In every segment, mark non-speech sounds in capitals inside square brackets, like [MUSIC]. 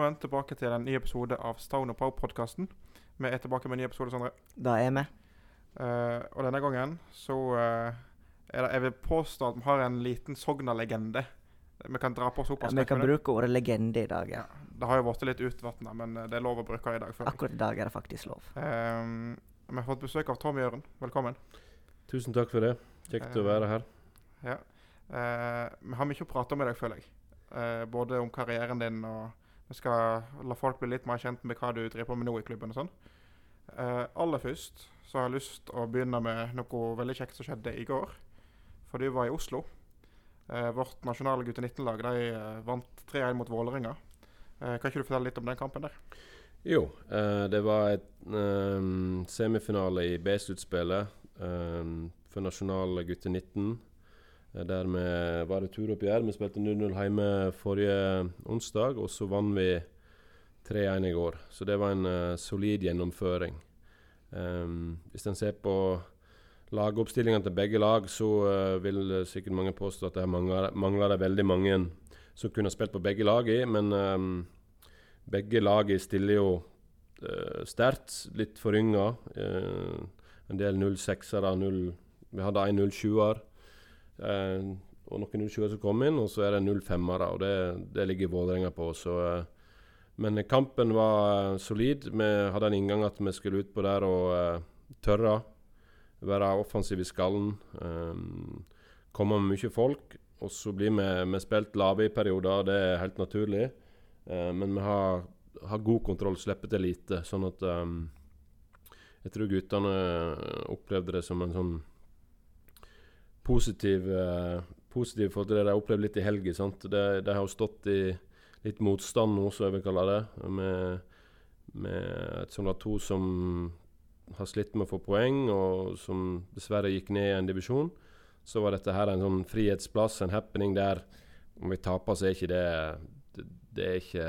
velkommen tilbake til en ny episode av Stone Pow-podkasten. Vi er tilbake med en ny episode, Sondre. Da er vi. Uh, og denne gangen så uh, er det Jeg vil påstå at vi har en liten Sogna-legende. Vi kan dra på Ja, såpass. vi kan bruke ordet legende i dag, ja. Det har jo blitt litt utvatna, men eh, det er lov å bruke det i dag. føler. Akkurat i dag er det faktisk lov. Uh, vi har fått besøk av Tom Jøren. Velkommen. Tusen takk for det. Kjekt å være her. Ja. Eh, vi har mye å prate om i dag, føler jeg. Eh, både om karrieren din, og vi skal la folk bli litt mer kjent med hva du driver på med nå i klubben og sånn. Uh, aller først så har jeg lyst å begynne med noe veldig kjekt som skjedde i går. For du var i Oslo. Uh, vårt nasjonale gutte 19-lag de uh, vant 3-1 mot Vålerenga. Kan ikke du fortelle litt om den kampen der? Jo, det var et semifinale i B-sluttspillet for nasjonale gutte 19. eh, Der vi var returoppgjør. Vi spilte 0-0 hjemme forrige onsdag, og så vant vi 3-1 i går. Så det var en uh, solid gjennomføring. Um, hvis en ser på lagoppstillingene til begge lag, så uh, vil sikkert mange påstå at det mangler, det veldig mange som kunne spilt på begge lag i, men um, begge lag stiller jo uh, sterkt, litt forynga. Uh, en del 06-ere. Vi hadde en 07-er. Uh, og noen 07-ere som kom inn, og så er det 05-ere. Og det, det ligger Vålerenga på. Så, eh, men kampen var uh, solid. Vi hadde en inngang at vi skulle utpå der og eh, tørre. Være offensive i skallen. Eh, komme med mye folk. Og så blir vi, vi spilt lave i perioder, det er helt naturlig. Eh, men vi har, har god kontroll, slipper til lite. Sånn at um, Jeg tror guttene opplevde det som en sånn positiv uh, Positiv for det de har opplevd litt i helga. Det, det har jo stått i litt motstand nå, som jeg vil kalle det. Med, med et sånt to som har slitt med å få poeng, og som dessverre gikk ned i en divisjon. Så var dette her en sånn frihetsplass, en happening der om vi taper, så er ikke det det, det, er, ikke,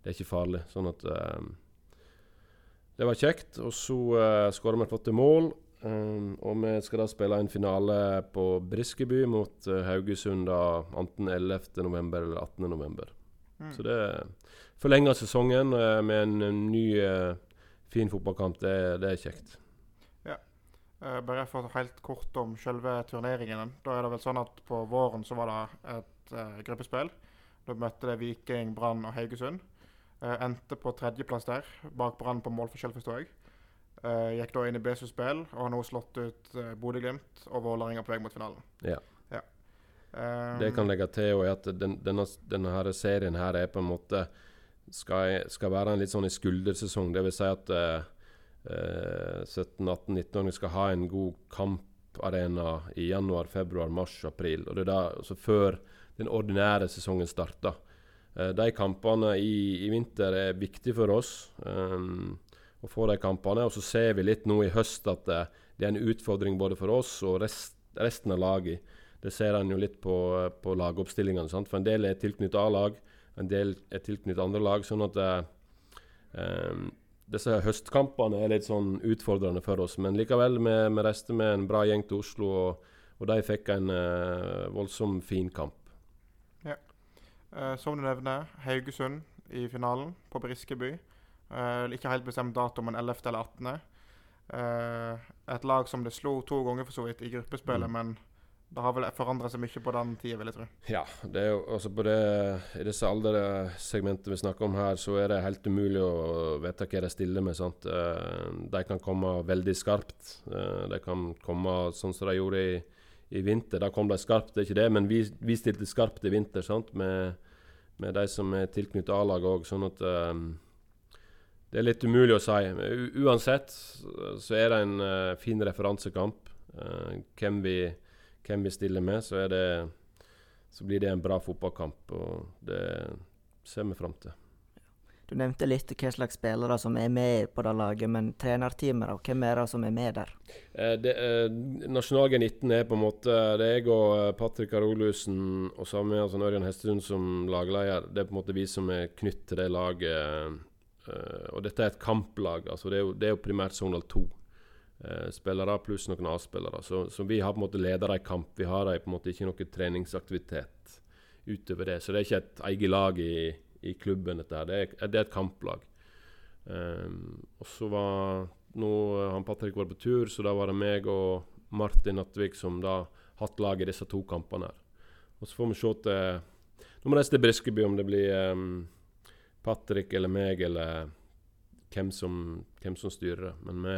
det er ikke farlig. Sånn at um, Det var kjekt. Og så uh, skåra vi et mål. Um, og vi skal da spille en finale på Briskeby mot uh, Haugesund da enten 11.11. eller 18.11. Mm. Så det forlenger sesongen uh, med en, en ny fin fotballkamp. Det, det er kjekt. Ja. bare for helt kort om selve turneringen. Da er det vel sånn at På våren så var det et gruppespill. Da møtte det Viking, Brann og Haugesund. Eh, endte på tredjeplass der, bak Brann på målforskjell, forstår jeg. Eh, gikk da inn i BSU spill og har nå slått ut uh, Bodø-Glimt og Vålerenga på vei mot finalen. Ja. ja. Um, Det jeg kan legge til, er at den, denne, denne her serien her er på en måte skal, skal være en litt sånn i skuldersesong. Det vil si at eh, eh, 17-18-19-åringer skal ha en god kamparena i januar, februar, mars, april. Og det er da, altså før den ordinære sesongen starter. Eh, de kampene i, i, vinter er viktige for oss. Um, å få de kampene. Og så ser vi litt nå i høst at det, det er en utfordring både for oss og rest, resten av laget. Det ser en jo litt på, på lagoppstillingene. Sant? For en del er tilknyttet A-lag, en del er tilknyttet andre lag. sånn at um, disse høstkampene er litt sånn utfordrende for oss. Men likevel, vi, vi reiste med en bra gjeng til Oslo, og, og de fikk en uh, voldsom fin kamp. Ja. Uh, som du nevner, Haugesund i finalen på Briskeby. Uh, ikke helt bestemt dato, men 11. eller 18. et lag som det slo to ganger for så vidt i gruppespillet, Mm. men det har vel forandra seg mye på den tida, vil jeg tro. Ja, det er jo altså på det, i disse alderssegmentene vi snakker om her, så er det helt umulig å vite hva de stiller med. sant? Eh, de kan komme veldig skarpt. Eh, de kan komme sånn som de gjorde i, i vinter. Da kom de skarpt, det er ikke det, men vi, vi stilte skarpt i vinter sant? Med, med de som er tilknyttet A-laget òg. Sånn at um, det er litt umulig å si. U uansett så er det en uh, fin referansekamp. Uh, hvem vi hvem vi stiller med, så, det, så, blir det en bra fotballkamp. Og det ser vi fram til. Du nevnte litt hva slags spillere som er med på det laget, men trenerteamet. Hvem er det som er med der? Eh, det, eh, Nasjonal G19 er på en måte Det er jeg og Patrick Karolusen og sammen med altså Ørjan Hestesund som lagleder. Det er på en måte vi som er knytt til det laget. Eh, og dette er et kamplag. altså Det er jo, det er jo primært Sogndal 2. Eh, spillere pluss noen A-spillere. Så, så, vi har på en måte ledere i kamp. Vi har på en måte ikke noe treningsaktivitet utover det. Så det er ikke et eget lag i, i klubben. dette her. Det er, det er et kamplag. Um, og så var nå han Patrick var på tur, så da var det meg og Martin Nattvik som da hatt lag i disse to kampene. her. Og så får vi se til Nå må reise til Briskeby om det blir um, Patrick eller meg eller hvem som, hvem som styrer. Men vi,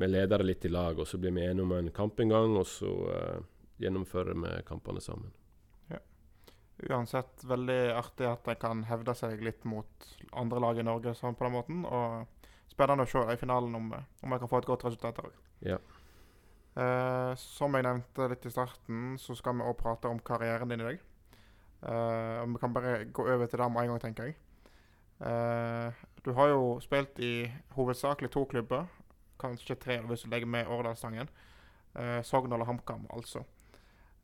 vi leder det litt i lag, og så blir vi enige om en kamp en gang, og så uh, gjennomfører vi kampene sammen. Uansett veldig artig at en kan hevde seg litt mot andre lag i Norge sånn på den måten. Og spennende å se i finalen om, om jeg kan få et godt resultat der Ja. Uh, som jeg nevnte litt i starten, så skal vi òg prate om karrieren din i dag. Uh, vi kan bare gå over til det med en gang, tenker jeg. Eh, du har jo spilt i hovedsakelig to klubber, kanskje tre hvis du legger med Årdalstangen. Eh, Sogndal og HamKam, altså.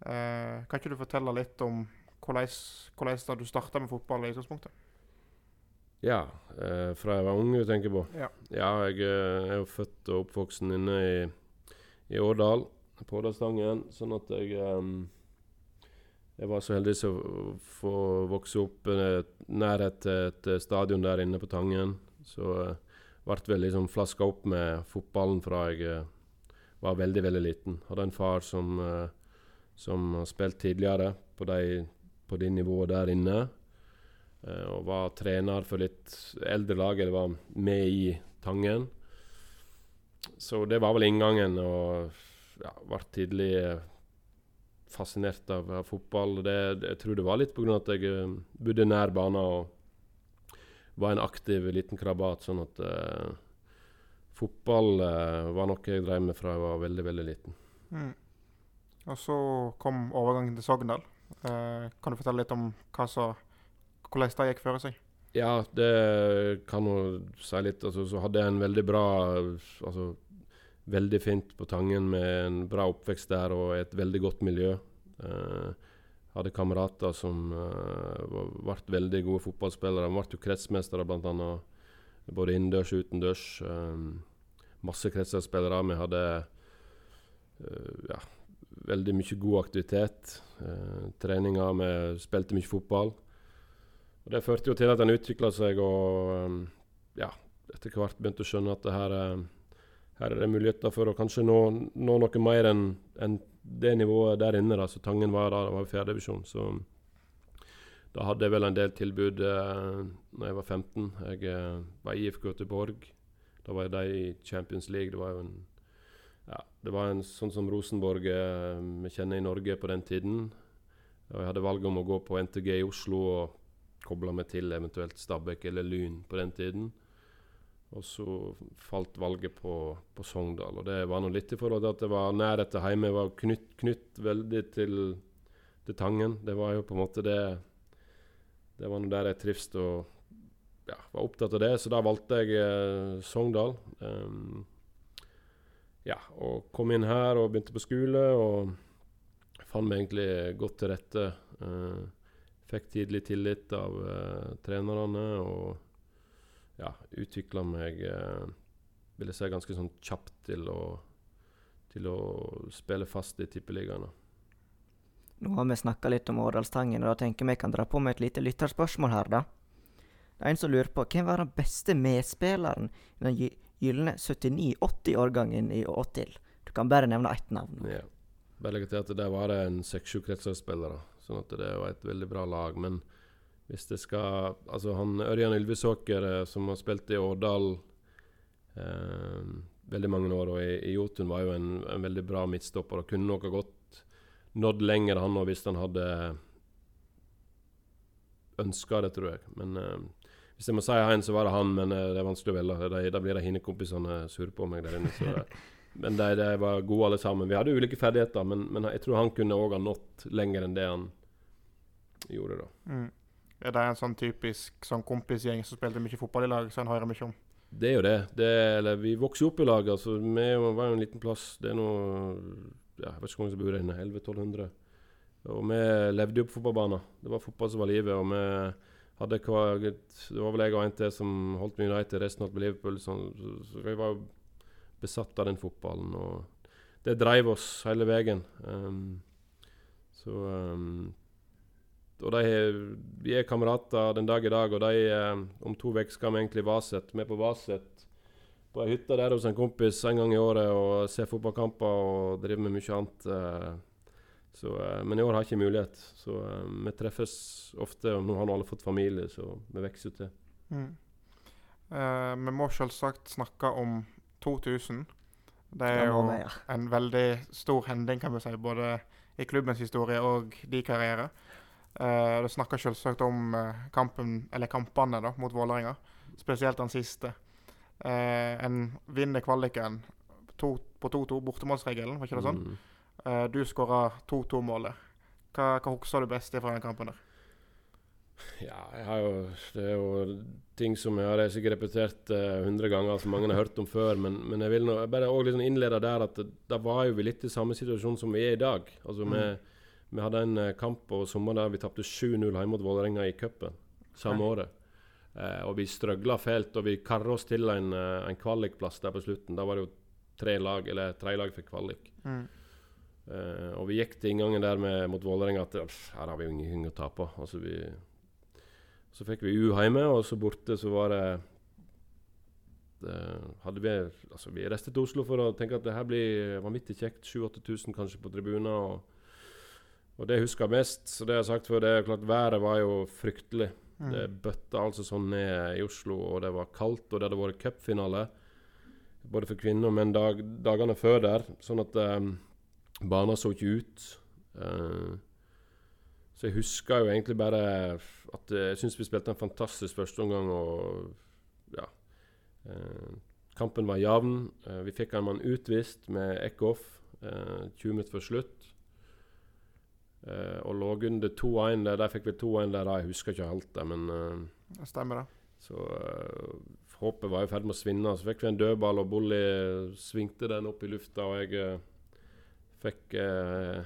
Eh, kan ikke du fortelle litt om hvordan, hvordan du starta med fotball i utgangspunktet? Ja, fra jeg var ung, du tenker på? Ja. jeg eh, er jo født og oppvoksen inne i, i Årdal, på Årdalstangen. Sånn at jeg eh, Jeg var så heldig å få vokse opp eh, nærhet til et eh, stadion der inne på Tangen. Så eh, ble vel liksom flaska opp med fotballen fra jeg eh, var veldig, veldig liten. Hadde en far som, eh, som har spilt tidligere på de på det nivået der inne. Uh, og var trener for litt eldre lag, eller var med i Tangen. Så det var vel inngangen, og ja, ble tidlig uh, fascinert av, av fotball. Det, jeg tror det var litt pga. at jeg uh, bodde nær banen og var en aktiv liten krabat. Sånn at fotball var noe jeg drev med fra jeg var veldig, veldig liten. Mm. Og så kom overgangen til Sogndal. Uh, kan du fortelle litt om så, hvordan det gikk før seg? Ja, det kan hun si litt. Altså, så hadde jeg en veldig bra altså, Veldig fint på Tangen med en bra oppvekst der og et veldig godt miljø. Uh, hadde kamerater som uh, ble veldig gode fotballspillere. De ble jo kretsmestere bl.a. både innendørs og utendørs. Um, masse kretsspillere. Vi hadde uh, ja, veldig mye god aktivitet. Uh, treninger. Vi spilte mye fotball. Og Det førte jo til at en utvikla seg og um, ja, etter hvert begynte å skjønne at det her, her er det muligheter for å kanskje nå, nå noe mer enn en det nivået der inne. da, så Tangen var da, det var fjerdedivisjon. Så da hadde jeg vel en del tilbud eh, når jeg var 15. Jeg eh, var i IFK Göteborg. Da var jeg de i Champions League. Det var jo en ja, det var en sånn som Rosenborg eh, vi kjenner i Norge på den tiden. Og jeg hadde valget om å gå på NTG i Oslo og koble meg til eventuelt Stabæk eller Lyn på den tiden. Og så falt valget på, på Sogndal. Og det var nå litt i forhold til at det var nærhet til hjemme. Jeg var knytt, knytt veldig til, til, Tangen. Det var jo på en måte det Det var nå der jeg trivdes og ja, var opptatt av det. Så da valgte jeg eh, Sogndal. Um, ja, og kom inn her og begynte på skole. Og fant meg egentlig godt til rette. Uh, fikk tidlig tillit av uh, trenerne og ja, utvikla meg eh, vil jeg si ganske sånn kjapt til å, til å spille fast i tippeligaene. Nå har vi snakka litt om Årdalstangen, og da tenker vi kan dra på med et lite lytterspørsmål her, da. Det er en som lurer på hvem var den beste medspilleren i den gylne 79-80-årgangen i Åtil. Du kan bare nevne ett navn. Ja. Bare legge til at der var det en seks-sju kretsspillere, sånn at det var et veldig bra lag. Men hvis det skal Altså, han Ørjan Ylvisåker, eh, som har spilt i Årdal eh, veldig mange år, og i, i Jotun var jo en, en, veldig bra midtstopper og kunne nok ha gått nådd lenger, han òg, hvis han hadde ønska det, tror jeg. Men eh, hvis jeg må si en, så var det han, men eh, det er vanskelig å velge. Da blir det hinnekompisene sure på meg der inne. Så, [LAUGHS] men de, de, var gode alle sammen. Vi hadde ulike ferdigheter, men, men jeg tror han kunne òg ha nådd lenger enn det han gjorde. da. Mm. Er det en sånn typisk sånn kompisgjeng som spilte mye fotball i lag, som en hører mye om? Det er jo det. det eller, vi vokste jo opp i lag. altså Vi var jo en liten plass. Det er noe ja, Jeg vet ikke hvor mange som bor der inne. 1100-1200. Og vi levde jo på fotballbanen. Det var fotball som var livet. og vi hadde hva, Det var vel jeg og en til som holdt med United resten av Liverpool. Så, så, vi var besatt av den fotballen. Og det dreiv oss hele veien. Um, så um, og de, vi er kamerater den dag i dag. Og de, eh, om to uker skal vi egentlig Vaset. Vi er på Vaset på ei hytte der hos en kompis en gang i året og ser fotballkamper og driver med mye annet. eh. Så, eh, men i år har jeg ikke mulighet. Så vi treffes ofte. Og nå har nå alle fått familie, så vi vokser til. Mm. Eh, vi må selvsagt snakke om 2000. Det er jo en veldig stor hending, kan vi si, både i klubbens historie og de karriere. Uh, du snakker selvsagt om eh, kampen, eller kampene da, mot Vålerenga, spesielt den siste. Uh, en vinner kvaliken to, på 2-2, bortemålsregelen, var ikke det sånn? Mm. Uh, du skåra 2-2-målet. Hva, hva husker du best fra den kampen der? Ja, jo, det er jo ting som jeg har sikkert repetert hundre ganger, som mange har hørt om før. Men, men jeg vil nå jeg bare også liksom innlede der at da var jo vi litt i samme situasjon som vi er i dag. Altså Mm. Vi, hadde en eh, kamp på sommeren der vi tapte 7-0 hjemme mot Vålerenga i cupen samme Ok. året. Eh, og vi strøgla fælt, og vi karra oss til en, eh, en kvalikplass der på slutten. Da var det jo tre lag, eller tre lag fikk kvalik. Mm. Eh, og vi gikk til inngangen der med, mot Vålerenga at pff, her har vi jo ingenting å tape. Altså vi, så fikk vi U hjemme, og så borte så var det, det hadde Vi altså vi reiste til Oslo for å tenke at det her blir vanvittig kjekt. 7000-8000 kanskje på tribuner. Og, og det jeg husker mest, så det jeg har sagt før, det er klart været var jo fryktelig. Mm. Det bøtta altså sånn ned i Oslo, og det var kaldt, og det hadde vært cupfinale. Både for kvinner og menn dag, dagene før der. Sånn at um, Banen så ikke ut. Uh, så jeg husker jo egentlig bare at eh, jeg syns vi spilte en fantastisk førsteomgang. Og ja uh, Kampen var jevn. Uh, vi fikk en mann utvist med Eckhoff eh, 20 minutter før slutt. Eh, og lå under 2-1 der. Der fikk vi 2-1 der, jeg husker ikke helt det, men uh, Det Stemmer det. så uh, håpet var i ferd med å svinne. Så fikk vi en dødball, og Bolly svingte den opp i lufta. Og jeg fikk uh,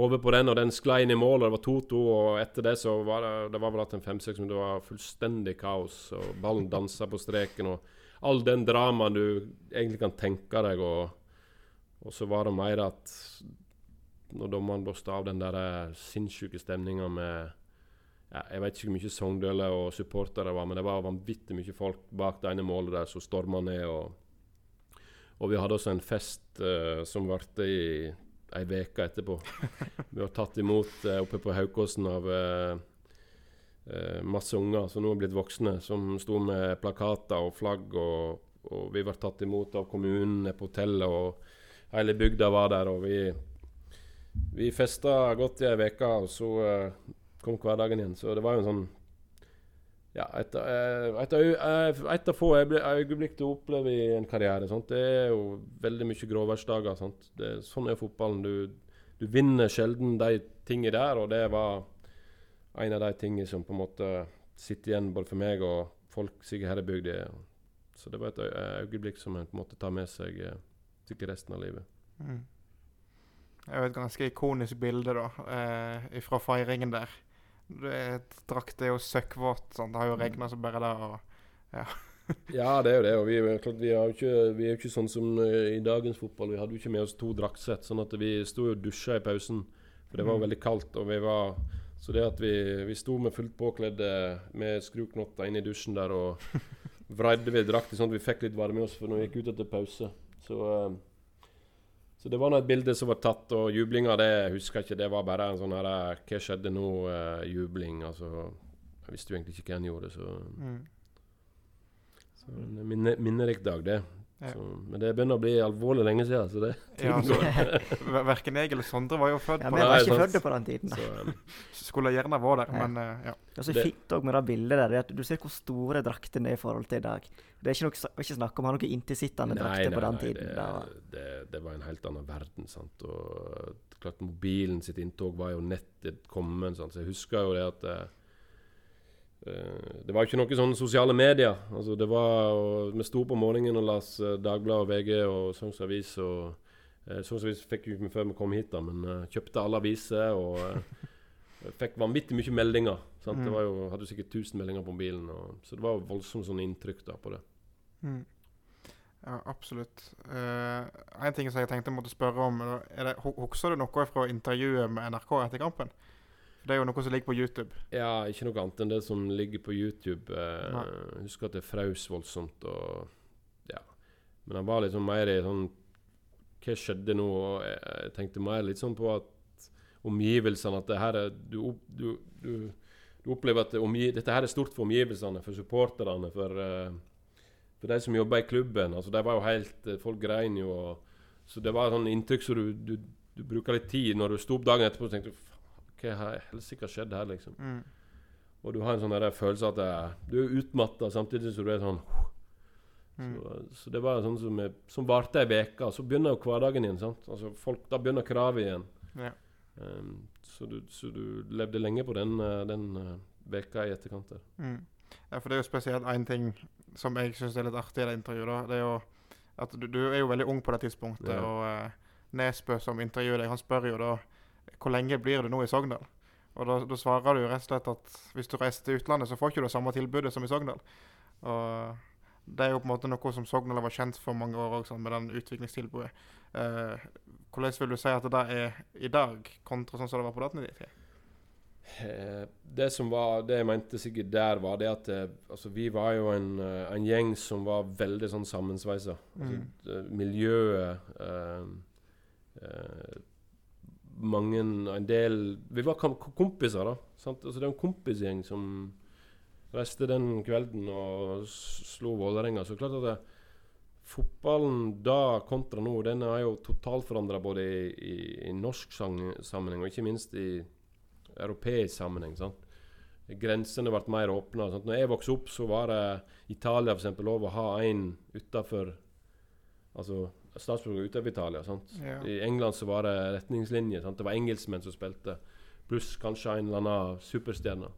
hodet på den, og den sklei inn i mål. Og det var 2-2. Og etter det så var det, det var vel at en fem-seks minutter det var fullstendig kaos. Og ballen dansa på streken. Og all den dramaen du egentlig kan tenke deg. Og, og så var det mer at når dommeren blåste av den der eh, sinnssyke stemninga med ja, Jeg vet ikke hvor mye Sogndøler og supportere var, men det var vanvittig mye folk bak det ene målet der som storma ned. Og, og vi hadde også en fest uh, som varte i ei uke etterpå. [LAUGHS] vi var tatt imot uh, oppe på Haukåsen av uh, masse unger som nå er blitt voksne, som sto med plakater og flagg. Og, og vi ble tatt imot av kommunen på hotellet, og hele bygda var der. og vi vi festa godt i ei uke, og så eh, kom hverdagen igjen. Så det var jo en sånn Ja, et, av- et, av- eh, et av få øyeblikk du opplever i en karriere. Sant? Det er jo veldig mye gråværsdager. Det, sånn er fotballen. Du, du vinner sjelden de tingene der, og det var en av de tingene som på en måte sitter igjen både for meg og folk sikkert her i bygda. Så det var et øyeblikk som en på en måte tar med seg eh, sikkert resten av livet. Mm. Er jo et ganske ikonisk bilde da, eh, fra feiringen der. Drakta er jo søkkvåt. sånn. Det har jo regna som bare det. og [LAUGHS] Ja, det er jo det. Og vi, klart, vi, jo ikke, vi er jo ikke sånn som eh, i dagens fotball. Vi hadde jo ikke med oss to draktsett. Sånn at vi sto og dusja i pausen. For det var jo veldig kaldt. og vi var... Så det at vi, vi sto med fullt påkledde med skruknotter inne i dusjen der og [LAUGHS] vreide ved drakter sånn at vi fikk litt varme i oss for når vi gikk ut etter pause. Så, eh, så det var nå et bilde som var tatt, og jublinga det jeg husker ikke. Det var bare en sånn her eh, Hva skjedde nå-jubling. altså, jeg visste jo egentlig ikke hva en gjorde, så Mm. så en minne, minnerik dag, det. Ja. Så, men det begynner å bli alvorlig lenge siden. Så det, Ja, [LAUGHS] så, [LAUGHS] Verken jeg eller Sondre var jo født Ja, på Vi var ikke sant. på den tiden. så, [LAUGHS] um, Skulle gjerne vært der, Ja. men eh, ja. Det er så fint òg med det bildet der, at du ser hvor store draktene er i forhold til i dag. Det er ikke, noe, ikke snakk om å ha noen inntilsittende drakter på den tiden. Det, Det det, var en helt annen verden. sant? Og klart Mobilen sitt inntog var jo nettet kommet. sant? Så jeg husker jo det at eh, Det var ikke noe sånn sosiale medier. altså det var, og Vi sto på morgenen og las uh, Dagbladet og VG og Sogns Avis. og uh, Sogns Avis fikk vi ikke før vi kom hit, da, men eh, kjøpte alle aviser. og eh, [LAUGHS] Fikk vanvittig mye meldinger. sant? Mm. Det var jo, hadde sikkert 1000 meldinger på mobilen. Og, så det var jo voldsomt sånn inntrykk da på det. Mm. Ja, absolutt. Eh, en ting som jeg tenkte jeg måtte spørre om, er det, hu- Husker du noe fra intervjuet med NRK etter kampen? For det er jo noe som ligger på YouTube. Ja, ikke noe annet enn det som ligger på YouTube. Eh, jeg husker at det fraus voldsomt og Ja. Men han var liksom mer i sånn Hva skjedde nå? Og jeg, tenkte mer litt sånn på at omgivelsene At det her er Du, du, du, du opplever at det dette her er stort for omgivelsene, for supporterne, for, eh, for de som jobber i klubben. Altså, de var jo helt eh, Folk grein jo. Og, så det var sånn inntrykk så du, du, du bruker litt tid når du sto opp dagen etterpå og tenkte Hva har helsike skjedd her, liksom? Mm. Og du har en sånn der følelse at det, du er utmatta samtidig som du er sånn Mm. så, så det var sånn som, er- som varte ei uke. Så begynner jo hverdagen igjen. sant? Altså folk, Da begynner kravet igjen. Ja. Um, så, du, så du levde lenge på den, eh, den eh, veka i etterkant der. Mm. Ja, for det er jo spesielt én ting som jeg syns er litt artig i det intervjuet. da, Det er jo at du, du er jo veldig ung på det tidspunktet, Ja. og Uh, Nesbø som intervjuer deg, han spør jo da hvor lenge blir du nå i Sogndal? Og da, da svarer du rett og slett at hvis du reiser til utlandet, så får ikke du det samme tilbudet som i Sogndal. Og det er jo på en måte noe som Sogndal var kjent for mange år også, med den utviklingstilbudet. Eh, hvordan vil du si at det er i dag, kontra sånn som det var på datatid? Eh, det som var, det jeg mente sikkert der, var det at eh, altså, vi var jo en, eh, en gjeng som var veldig sånn sammensveisa. Altså, Mm. miljøet eh, eh, Mange En del Vi var kompiser, da. Sant? Altså, det er en kompisgjeng som reiste den kvelden og slo Vålerenga. Så klart at det, fotballen da kontra nå, den er jo totalforandra både i, i, i norsk sammenheng og ikke minst i europeisk sammenheng. sant? Grensene ble mer åpna. Når jeg vokste opp, så var det Italia for eksempel, lov å ha en utafor Altså statsborger av Italia. sant? Ja. I England så var det retningslinjer. sant? Det var engelskmenn som spilte, pluss kanskje en eller annen superstjerne.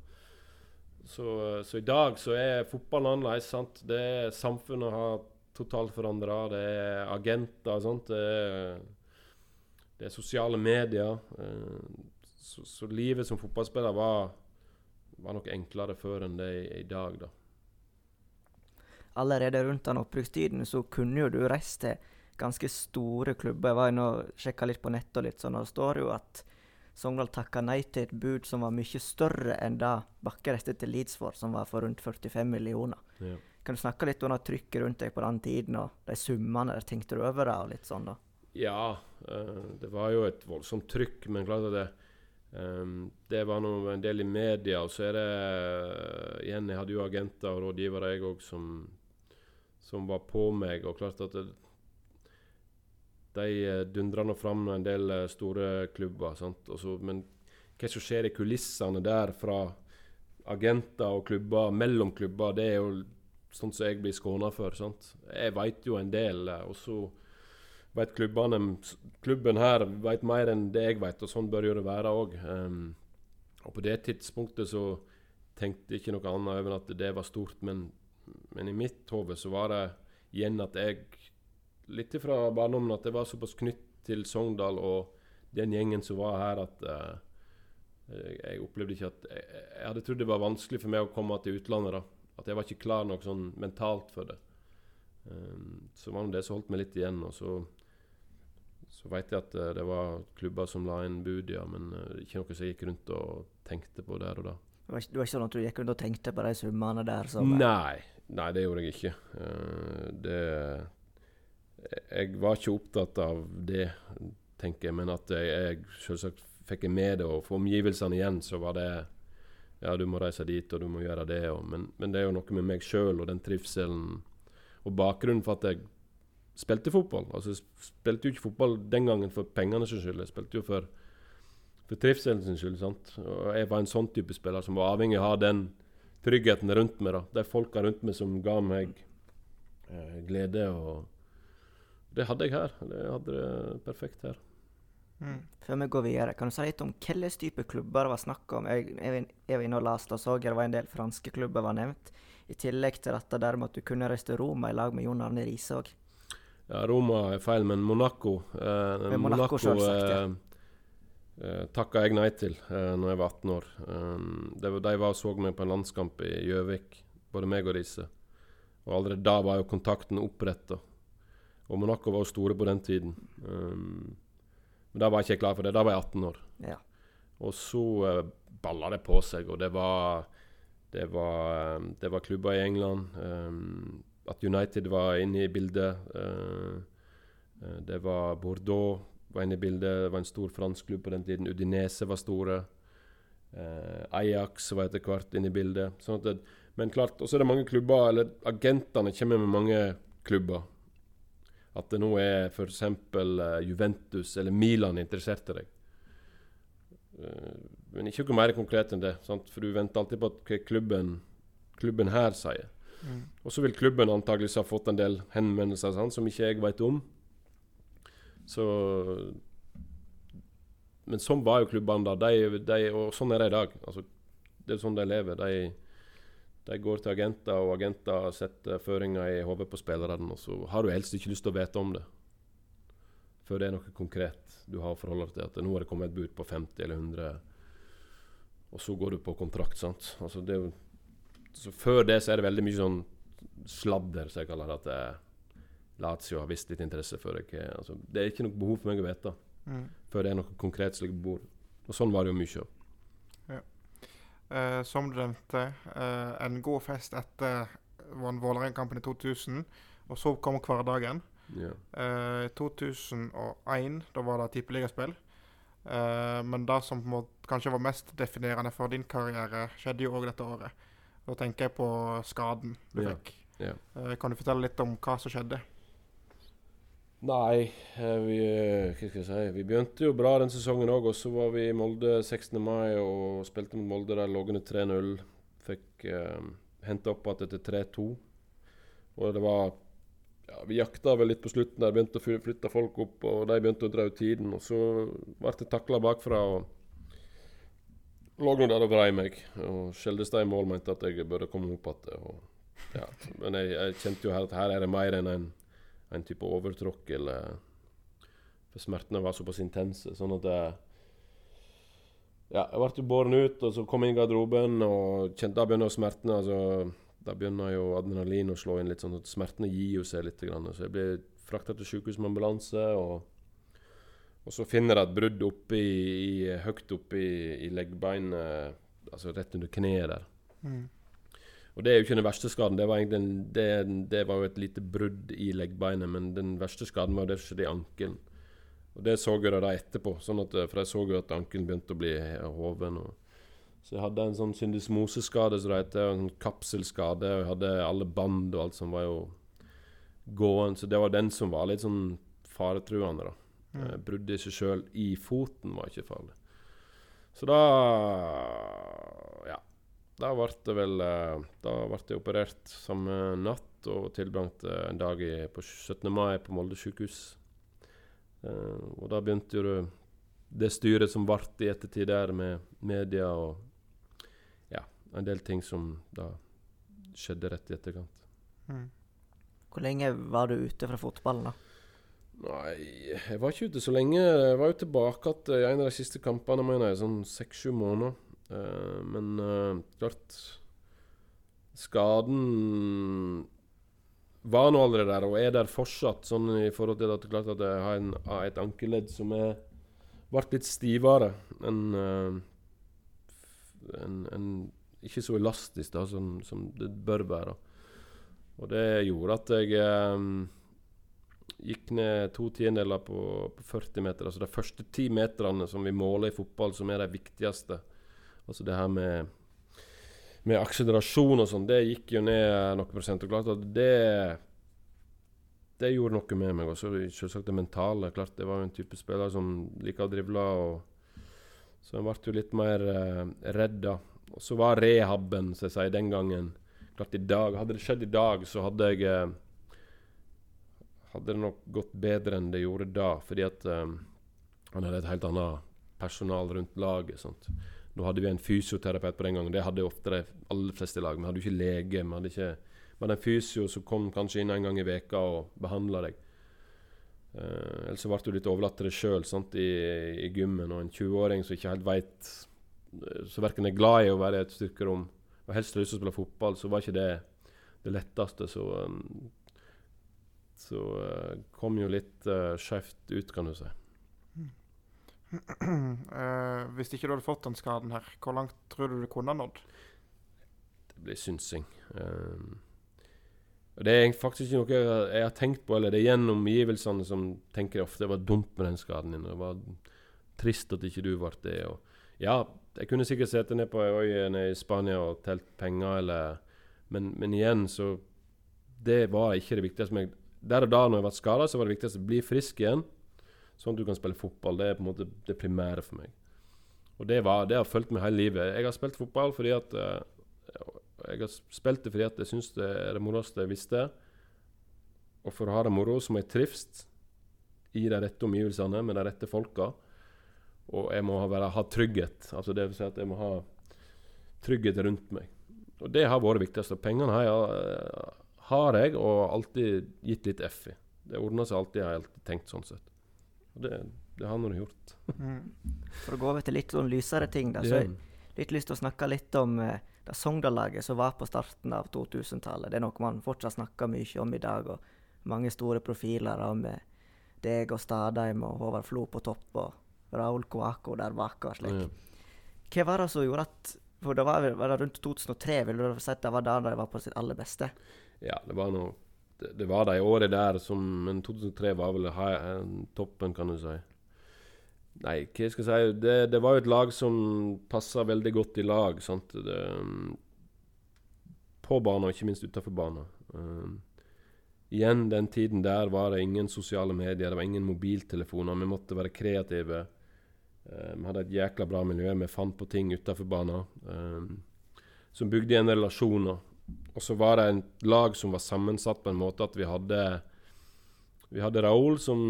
Så, så i dag så er fotballen annerledes. sant? Det er Samfunnet har totalt forandra. Det er agenter. sant? Det er, det er sosiale medier. eh, Så, så livet som fotballspiller var, var nok enklere før enn det er i dag, da. Allerede rundt den opprykkstiden så kunne jo du reist til ganske store klubber. Jeg var inne og sjekka litt på nettet, og litt sånn, og det står jo at Sogndal takka nei til et bud som var mye større enn det Bakke reiste til Leeds for, som var for rundt 45 millioner. Ja. Kan du snakke litt om det trykket rundt deg på den tiden, og de summene der? Tenkte du over det, og litt sånn, da? Ja, eh, det var jo et voldsomt trykk, men klart at det ehm, Det var nå en del i media, og så er det eh, Igjen, jeg hadde jo agenter og rådgivere, jeg òg, som, som var på meg. Og klart at det, de dundrer dundra nå fram en del eh, store klubber. Sant? Og men hva som skjer i kulissene der fra agenter og klubber, mellom klubber, det er jo sånn som jeg blir skåna for. Sant? Jeg veit jo en del. eh, og så klubbene Klubben her veit mer enn det jeg vet, og sånn bør jo det være òg. og på det tidspunktet så tenkte jeg ikke noe annet over at det var stort, men, men i mitt hode så var det igjen at jeg Litt fra barndommen at jeg var såpass knytt til Sogndal og den gjengen som var her, at uh, jeg, opplevde ikke at jeg, jeg hadde trodd det var vanskelig for meg å komme til utlandet. da At jeg var ikke klar nok sånn mentalt for det. Um, så var det det som holdt meg litt igjen. Og så, så vet jeg at uh, det var klubber som la inn bud, ja, men uh, ikke noe som jeg gikk rundt og tenkte på der og da. Det var, ikke, det var ikke sånn at du gikk rundt og tenkte på de summene der? Som, Nei, nei, det gjorde jeg ikke. Uh, det Jeg var ikke opptatt av det, tenker jeg, men at jeg, selvsagt fikk jeg med det, og for omgivelsene igjen, så var det Ja, du må reise dit, og du må gjøre det, og, men, men det er jo noe med meg sjøl og den trivselen og bakgrunnen for at jeg spilte fotball. Altså, jeg spilte jo ikke fotball den gangen for pengene sin skyld, jeg spilte jo for, for trivselen sin skyld. sant? Og jeg var en sånn type spiller som var avhengig av å ha den tryggheten rundt meg. da. De folka rundt meg som ga meg eh, glede. og Det hadde jeg her. Det hadde det perfekt her. Mm. Før vi går videre, kan du si litt om hvilken type klubber det var snakk om? Jeg, jeg, jeg var inne og leste og så det var en del franske klubber var nevnt. I tillegg til dette der med at du kunne reise til Roma i lag med Jon Arne Riise òg. Ja, Roma er feil, men Monaco eh, Men Monaco selvsagt, ja. eh, eh, takka jeg nei til eh, når jeg var 18 år. Um, det var, de var og så meg på en landskamp i Gjøvik, både meg og Riise. Og allerede da var jo kontakten oppretta. Og Monaco var jo store på den tiden. Um, men da var jeg ikke klar for det. Da var jeg 18 år. Ja. Og så uh, balla det på seg, og det var det var, um, det var klubber i England. Um, at United var inne i bildet. Uh, uh, det var Bordeaux var inne i bildet. Det var en stor fransk klubb på den tiden. Udinese var store. Ajax var etter hvert inne i bildet. Sånn det, men klart, også er det mange klubber, eller agentene kommer med mange klubber. At det nå er f.eks. Uh, Juventus eller Milan interessert i deg. Uh, men ikke noe mer konkret enn det. Sant? For du venter alltid på hva klubben, klubben her sier. Mm. Og så vil klubben antakeligvis ha fått en del henvendelser sant, som ikke jeg vet om. Så Men sånn var jo klubbene da. De, de, og sånn er de i dag. Altså, det er sånn de lever. De, de går til agenter, og agenter setter føringer i hodet på spillerne. Og så har du helst ikke lyst til å vite om det før det er noe konkret du har å forholde deg til. At nå har det kommet et bud på 50 eller 100 og så går du på kontrakt. sant? Altså det, så Før det så er det veldig mye sånn sladder, som jeg kaller det. At Lazio har visst litt interesse for deg. Altså, det er ikke noe behov for meg å vite mm. før det er noe konkret som ligger på bordet. Og sånn var det jo mye. Ja. Eh, som du nevnte, eh, en god fest etter Vålerenga-kampen i 2000, og så kom hverdagen. I ja. 2001, eh, da var det tippeligaspill. Eh, men det som måte, kanskje var mest definerende for din karriere, skjedde jo òg dette året. Da tenker jeg på skaden du yeah. fikk. Yeah. Eh, kan du fortelle litt om hva som skjedde? Nei, uh, vi, jeg si? vi begynte jo bra den sesongen òg. Og så var vi i Molde 16. mai og spilte mot Molde. Der lå under 3-0. Fikk eh, henta opp igjen etter 3-2. Og det var ja, Vi jakta vel litt på slutten der, begynte å flytte folk opp, og de begynte å dra ut tiden. Og så ble det takla bakfra. og Lå nå der og vrei meg. Og Skjeldestad i mål mente at jeg burde komme opp igjen. Ja. Men jeg, jeg, kjente jo her at her er det mer enn en, en type overtråkk. Eller For smertene var såpass intense. Sånn at jeg, ja, jeg ble båren ut, og så kom jeg inn i garderoben, og kjente da begynner smertene. altså da begynner jo adrenalin å slå inn litt, sånn at smertene gir jo seg litt. Grann. Så jeg blir frakta til sykehus med ambulanse. Og, og, så finner jeg et brudd oppe i, i, høyt oppe i, i leggbeinet, altså rett under kneet der. Mm. Og det er jo ikke den verste skaden. Det var, en, det, det var jo et lite brudd i leggbeinet, men den verste skaden var jo det som skjedde i ankelen. Og det så jeg da etterpå, sånn at, for jeg så jo at ankelen begynte å bli hoven. så jeg hadde en sånn syndismoseskade som det heter, en kapselskade. Og jeg hadde alle band og alt som var jo gående. Så det var den som var litt sånn faretruende, da. Mm. Bruddet i seg sjøl i foten var ikke farlig. Så da Ja. Da ble det vel eh, Da ble jeg operert samme natt og tilbrakte en dag i, på 17. mai på Molde sykehus. Uh, og da begynte jo det, styret som ble i ettertid der, med media og en del ting som da skjedde rett i etterkant. Mm. Hvor lenge var du ute fra fotballen, da? Nei, jeg var ikke ute så lenge. Jeg var jo tilbake igjen i en av de siste kampene, mener jeg, sånn seks-sju måneder. Uh, men uh, klart Skaden var nå allerede der, og er der fortsatt, sånn i forhold til at, klart at jeg har en, et ankeledd som er ble litt stivere enn uh, en, en ikke så elastisk da, som, som, det bør være. Og det gjorde at jeg um, gikk ned to tiendedeler på, på, 40 meter. Altså de første ti meterne som vi måler i fotball, som er de viktigste. Altså det her med, med akselerasjon og sånn, det gikk jo ned noen prosent. Og klart at det det gjorde noe med meg. Og selvsagt det mentale. klart Det var jo en type spiller som liker å drivle. Og så en ble jo litt mer eh, redd da. Og så var rehaben, som jeg sier, den gangen Klart i dag Hadde det skjedd i dag, så hadde jeg eh, Hadde det nok gått bedre enn det gjorde da, fordi at eh, han hadde et helt annet personal rundt laget. Sant? Nå hadde vi en fysioterapeut på den gangen. Det hadde ofte de aller fleste lag. Vi hadde jo ikke lege. Vi hadde ikke vi hadde en fysio som kom kanskje inn en gang i veka og behandla deg. Uh, ellers så ble du litt overlatt til deg sjøl i, i gymmen. Og en 20-åring som ikke helt veit så verken er glad i å være i et styrkerom og helst har lyst til å spille fotball, så var ikke det det letteste. Så, um, så uh, kom jo litt uh, skjevt ut, kan du si. [CLEARS THROAT] Eh, hvis ikke du hadde fått den skaden her, hvor langt tror du du kunne nådd? Det blir synsing. Um, det er faktisk ikke noe jeg har tenkt på, eller det er gjennom omgivelsene som tenker ofte det var dumt med den skaden din. Det var trist at ikke du ble det. Og ja, jeg kunne sikkert sittet ned på ei øy nede i Spania og telt penger, eller men, men, igjen, så Det var ikke det viktigste. meg. Der og da når jeg ble skada, så var det viktigste å bli frisk igjen. Sånn at du kan spille fotball. Det er på en måte det primære for meg. Og det, var, det har fulgt meg hele livet. Jeg har spilt fotball fordi at uh, Jeg har spilt det fordi at jeg syns det er det moroeste jeg visste. Og for å ha det moro så må jeg trives i de rette omgivelsene med de rette folka. Og jeg må ha, ha trygghet. Altså det vil si at jeg må ha trygghet rundt meg. Og det har vært det viktigste. Pengene har jeg, har jeg og alltid gitt litt F i. Det ordner seg alltid, har jeg alltid tenkt sånn sett. Og det, det har nå gjort. Mm. For å gå over til litt sånn lysere ting, da, så har jeg litt lyst til å snakke litt om eh, det Sogndal-laget som var på starten av 2000-tallet. Det er noe man fortsatt snakker mye om i dag. og Mange store profiler om med deg og Stadheim og Håvard Flo på topp og Raoul Coaco der bak og slik. Ja. Hva var det som gjorde at for det var, var det rundt 2003, vil du si at det var da de var på sitt aller beste? Ja, det var noe det, det var de året der som Men 2003 var vel high, toppen, kan du si. Nei, hva skal jeg si Det, det var jo et lag som passa veldig godt i lag. sant? Det, på banen, og ikke minst utafor banen. Uh, igjen, den tiden der var det ingen sosiale medier, det var ingen mobiltelefoner. Vi måtte være kreative. Uh, vi hadde et jækla bra miljø. Vi fant på ting utafor banen uh, som bygde igjen relasjoner. Og så var det en lag som var sammensatt på en måte at vi hadde Vi hadde Raoul, som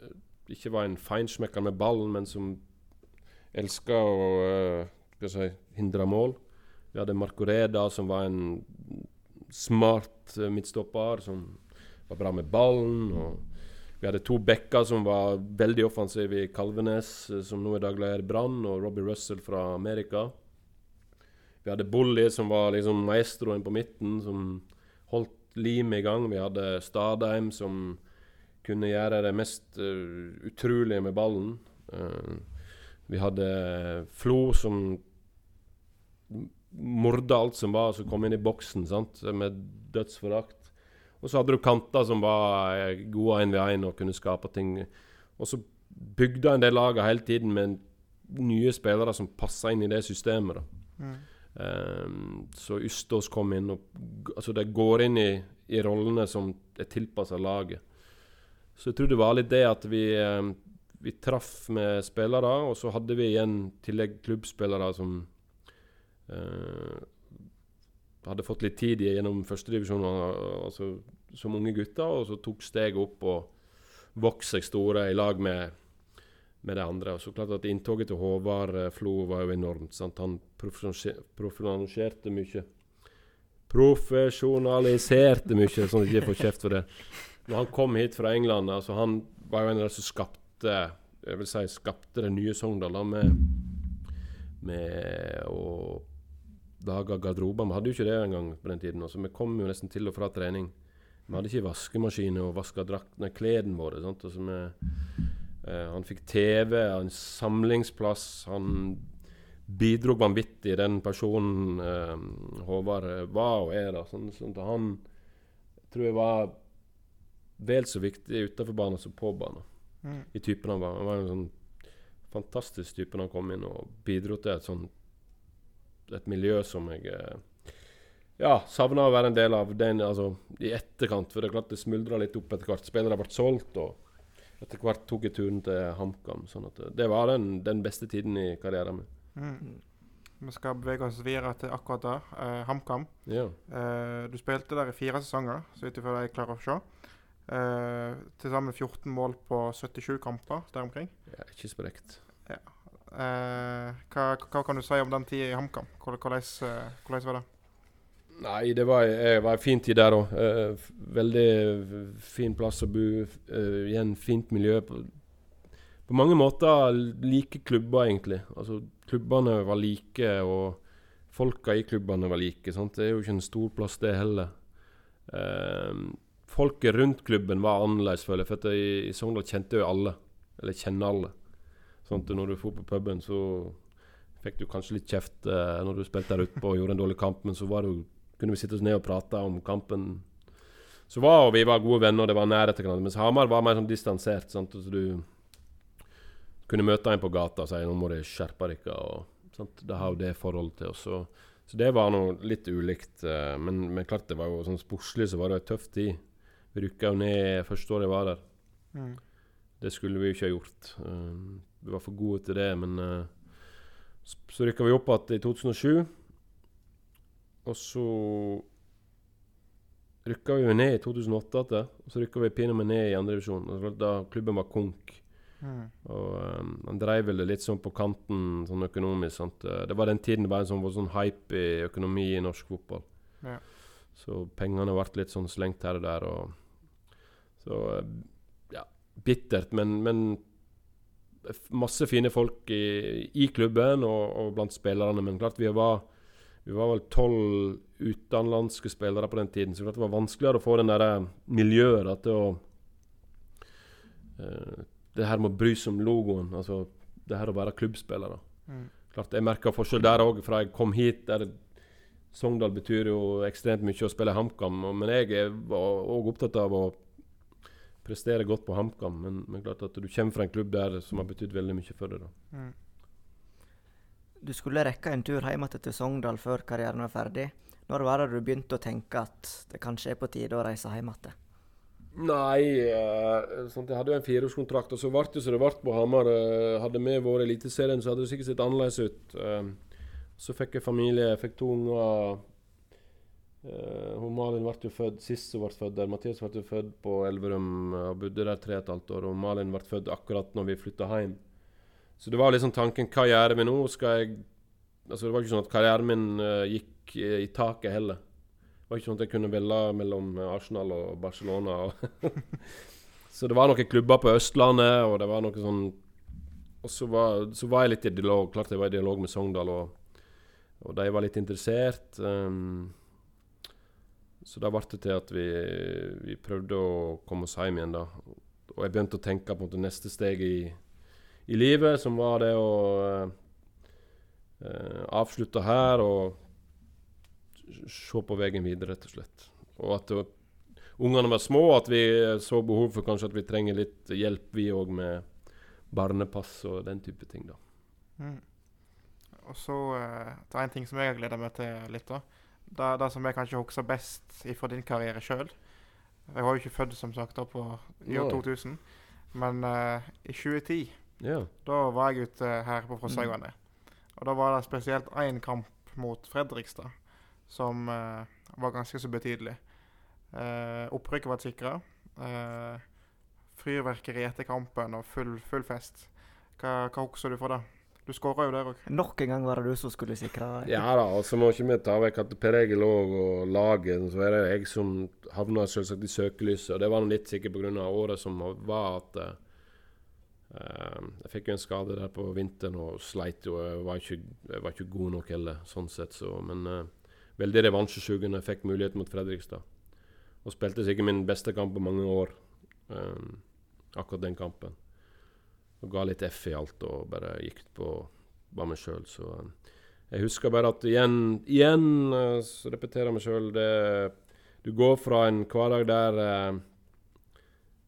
eh, ikke var en feinschmecker med ballen, men som elska å uh, si, hindre mål. Vi hadde Marcoreda, som var en smart midtstopper, som var bra med ballen. og vi hadde to backer som var veldig offensive i Kalvenes, eh, som nå i dag leder Brann, og Robbie Russell fra Amerika. Vi hadde Bolli, som var liksom maestroen på midten, som holdt limet i gang. Vi hadde Stadheim, som kunne gjøre det mest uh, utrolige med ballen. Uh, vi hadde Flo, som morda alt som var, som kom inn i boksen sant? med dødsforakt. Og så hadde du kanter som var eh, gode én ved én og kunne skape ting. Og så bygde en del laget hele tiden med nye spillere som passa inn i det systemet. Mm. Um, så Ustås kom inn og Altså, de går inn i, i rollene som er tilpassa laget. Så jeg tror det var litt det at vi, um, vi traff med spillere, og så hadde vi igjen tillegg klubbspillere som uh, hadde fått litt tid gjennom førstedivisjon altså, som unge gutter, og så tok steget opp og vokste seg store i lag med, med det andre. Og så klart at Inntoget til Håvard eh, Flo var jo enormt. Sant? Han profesjonaliserte mye. Profesjonaliserte mye, sånn at jeg ikke får kjeft for det. Når han kom hit fra England, altså han var jo en av de som skapte jeg vil si, skapte det nye Sogndal med, med å lage garderober. Vi hadde jo ikke det engang på den tiden. Altså, vi kom jo nesten til og fra trening. Vi hadde ikke vaskemaskiner og vaska draktene, klærne våre. Sant? Altså vi, han fikk TV, en samlingsplass. Han bidro vanvittig, den personen eh, Håvard eh, var og er. da, sånn, sånn at Han tror jeg var vel så viktig utenfor banen som på banen. Mm. I typen han var. Han var en sånn fantastisk type når han kom inn og bidro til et sånn et miljø som jeg eh, ja, savna å være en del av den altså, i etterkant. For det er klart det smuldra litt opp etter hvert. Spillere ble solgt, og etter hvert tok jeg turen til HamKam. sånn at eh, Det var den, den beste tiden i karrieren min. Mm. Vi skal bevege oss videre til akkurat det. Eh, HamKam. Ja. Eh, du spilte der i fire sesonger, så vidt jeg klarer å se. Eh, Til sammen 14 mål på 77 kamper der omkring. Ja, ikke sprekt. Ja. Eh, hva, hva, kan du si om den tida i HamKam? Hvordan, hvordan, hvordan, var det? Nei, det var, var en fin tid der òg. Eh, veldig fin plass å bo. Eh, igjen fint miljø. På, på, mange måter like klubber, egentlig. Altså, klubbene var like, og folka i klubbene var like. Sant? Det er jo ikke en stor plass, det heller. Eh, folket rundt klubben var annerledes, føler jeg. For i, i Sogndal kjente jo alle. Eller kjenner alle. Sant? når du dro på puben, så fikk du kanskje litt kjeft eh, når du spilte der ute og gjorde en dårlig kamp, men så var det, kunne vi sitte oss ned og prate om kampen. Så var og vi var gode venner, og det var nærhet til hverandre. Mens Hamar var mer sånn distansert. Sant? Så du kunne møte en på gata og si 'nå må dere skjerpe dere'. Det har jo det forholdet til oss. Så, så det var noe litt ulikt. eh, Men, men klart det var jo sånn sportslig så var det en tøff tid. Vi rykka jo ned første året jeg var der. Mm. Det skulle vi jo ikke ha gjort. Um, vi var for gode til det, men uh, så rykka vi opp igjen i 2007. Og så rykka vi jo ned i 2008 igjen. Og så rykka vi pinadø ned i andredivisjon. Da klubben var konk. Mm. Og um, han dreiv vel det litt sånn på kanten sånn økonomisk. Sant? Det var den tiden det var en sånn, var sånn hype i økonomi i norsk fotball. Ja. Så pengene ble litt sånn slengt her og der. Og, så ja, bittert, men, men masse fine folk i, i klubben og, og blant spillerne. Men klart vi var, vi var vel tolv utenlandske spillere på den tiden, så klart det var vanskeligere å få den der eh, miljøet da, til å uh, Det her med å bry seg om logoen. Altså det her å være klubbspiller. Mm. Klart Jeg merka forskjell der òg, fra jeg kom hit. der Sogndal betyr jo ekstremt mye å spille HamKam, men jeg var òg opptatt av å prestere godt på HamKam. Men, men klart at du kommer fra en klubb der som har betydd veldig mye for deg. da. Mm. Du skulle rekke en tur hjem til Sogndal før karrieren var ferdig. Når var det du begynte å tenke at det kanskje er på tide å reise hjem igjen? Nei, sånn jeg hadde jo en fireårskontrakt, og så ble det som det ble på Hamar. Eh, hadde vi vært i Eliteserien, så hadde det sikkert sett annerledes ut. Eh, så fikk jeg familie, jeg fikk to unger. Hun Malin ble jo født sist hun ble født der. Mathias ble jo født på Elverum og bodde der tre og et halvt år. Og Malin ble født akkurat når vi flytta hjem. Så det var liksom tanken hva gjør vi nå? Skal jeg Altså Det var ikke sånn at karrieren min uh, gikk i, i taket heller. Det var ikke sånn at jeg kunne velge mellom eh, Arsenal og Barcelona. Og [LAUGHS] så det var noen klubber på Østlandet, og det var noe sånn Og så var, så var jeg litt i dialog. Klart jeg var i dialog med Sogndal, og, og de var litt interessert. Um, så da ble det til at vi, vi prøvde å komme oss hjem igjen, da. Og jeg begynte å tenke på måte neste steg i, i livet, som var det å eh, eh, avslutte her og se på veien videre, rett og slett. Og at uh, ungene var små, at vi så behov for kanskje at vi trenger litt hjelp, vi òg, med barnepass og den type ting, da. Mm. Og så uh, Det er en ting som jeg har gleda meg til litt. da. Det, det som jeg kanskje husker best fra din karriere sjøl. Jeg var jo ikke født som sagt da på år 2000, men uh, i 2010 Ja. da var jeg ute her på Fosshaugane. Og da var det spesielt én kamp mot Fredrikstad som uh, var ganske så betydelig. Uh, opprykket var sikra. Uh, fyrverkeri etter kampen og full, full fest. Hva, hva husker du fra det? Du skåra jo der òg. Nok en gang var det du som skulle sikre Ja da, og så må ikke vi ta vekk at Per Egil òg og laget Så er det jeg som havna selvsagt i søkelyset. Og det var nå litt sikkert pga. året som var at eh, eh, Jeg fikk jo en skade der på vinteren og sleit jo. Jeg var jeg var ikke god nok heller, sånn sett. Så, men uh, veldig revansjesugende. Fikk mulighet mot Fredrikstad. Og spilte sikkert min beste kamp på mange år. um, akkurat den kampen. Og ga litt F i alt og bare gikk på bare meg sjøl. Så eh, jeg husker bare at igjen, igjen uh, repeterer meg sjøl Du går fra en hverdag der eh,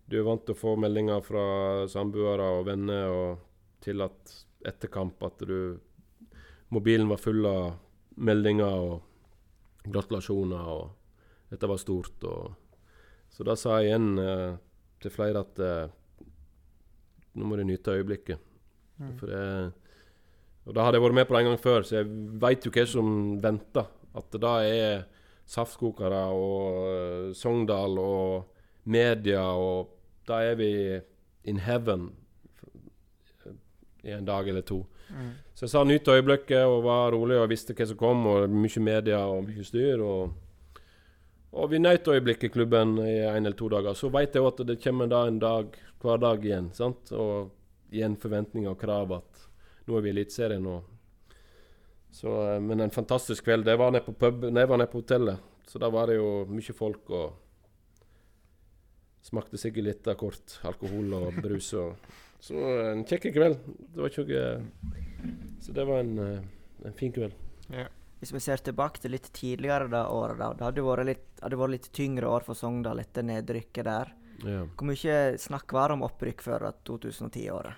du er vant til å få meldinger fra samboere og venner, og til at etter kamp at du Mobilen var full av meldinger og gratulasjoner, og dette var stort. Og, så da sa jeg igjen eh, til flere at eh, nå må du nyte øyeblikket. Mm. For det, og da hadde jeg vært med på det en gang før, så jeg veit jo hva som venter. At det da er saftkokere og uh, Sogndal og media, og da er vi in heaven i en dag eller to. Mm. Så jeg sa nyt øyeblikket og var rolig og visste hva som kom, og mye media og mye styr. Og, og vi nøt øyeblikket i klubben i en eller to dager. Så veit jeg at det kommer da en dag hver dag igjen. sant? Og igjen forventninger og krav at nå er vi i Eliteserien. så, eh, Men en fantastisk kveld. Det var nede på pub, nei, var nede på hotellet. Så da var det jo mye folk og Smakte sikkert litt av kort alkohol og brus. og Så en kjekk kveld. Det var ikke Så det var en, eh, en fin kveld. Ja. Hvis vi ser tilbake til litt tidligere det året, da, det hadde vært litt, hadde vært litt tyngre år for Sogndal etter nedrykket der. Ja. Hvor mye snakk var det om opprykk før 2010-året?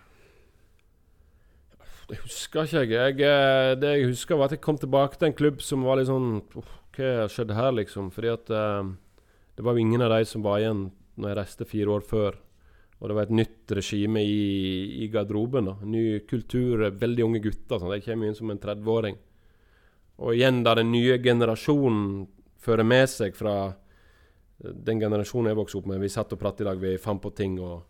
Det husker ikke jeg. jeg. eh, Det jeg husker, var at jeg kom tilbake til en klubb som var litt sånn Hva skjedde her, liksom? Fordi at uh, det var jo ingen av de som var igjen når jeg reiste fire år før. Og det var et nytt regime i, i garderoben. da. Ny kultur, veldig unge gutter. Sånn. Jeg kommer inn som en 30-åring. Og igjen da den nye generasjonen fører med seg fra eh, den generasjonen jeg vokste opp med. Vi satt og pratet i dag, vi fant på ting. Og,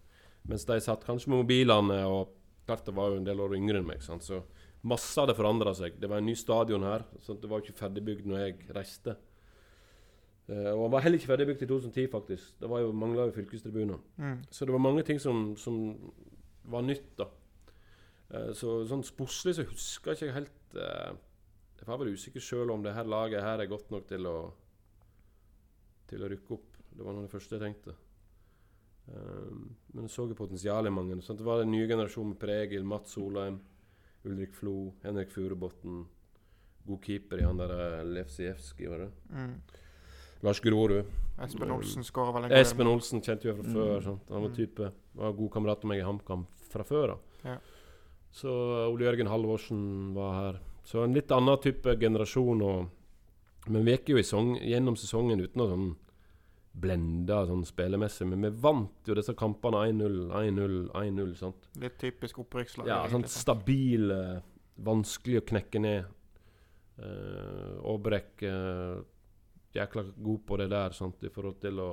mens de satt kanskje med mobilene. og Klart det var jo en del år yngre enn meg. Sant? Så masse hadde forandra seg. Det var en ny stadion her. Så det var ikke ferdigbygd når jeg reiste. Eh, og han var heller ikke ferdigbygd i 2010, faktisk. Det var jo mangla jo fylkestribuner. Mm. Så det var mange ting som, som var nytt, da. Eh, så sånn sportslig så husker jeg ikke helt eh, Jeg var vel usikker sjøl om det her laget her er godt nok til å til å rykke opp. Det var noe av det første jeg tenkte. Men jeg så jo potensialet i mange. Sant? Det var en ny generasjon med Pregil, Mats Solheim, Ulrik Flo, Henrik Furubotn. God keeper i han der Lefsijevskij, var det? Mm. Lars Grorud. Espen Olsen skåra vel en gang. Espen Olsen kjente jeg fra Mm. før. Sant? Han var Mm. type Var god kamerat av meg i HamKam fra før av. Ja. Så uh, Ole Jørgen Halvorsen var her. Så en litt annen type generasjon. Og, men vi gikk jo i song, gjennom sesongen uten å sånn blende sånn spillemessig. Men vi vant jo disse kampene 1-0, 1-0, 1-0. Litt typisk opprykkslag. Ja, sånn stabile, stabil, eh, vanskelig å knekke ned. Uh, Aabrek eh, jækla god på det der, sant, i forhold til å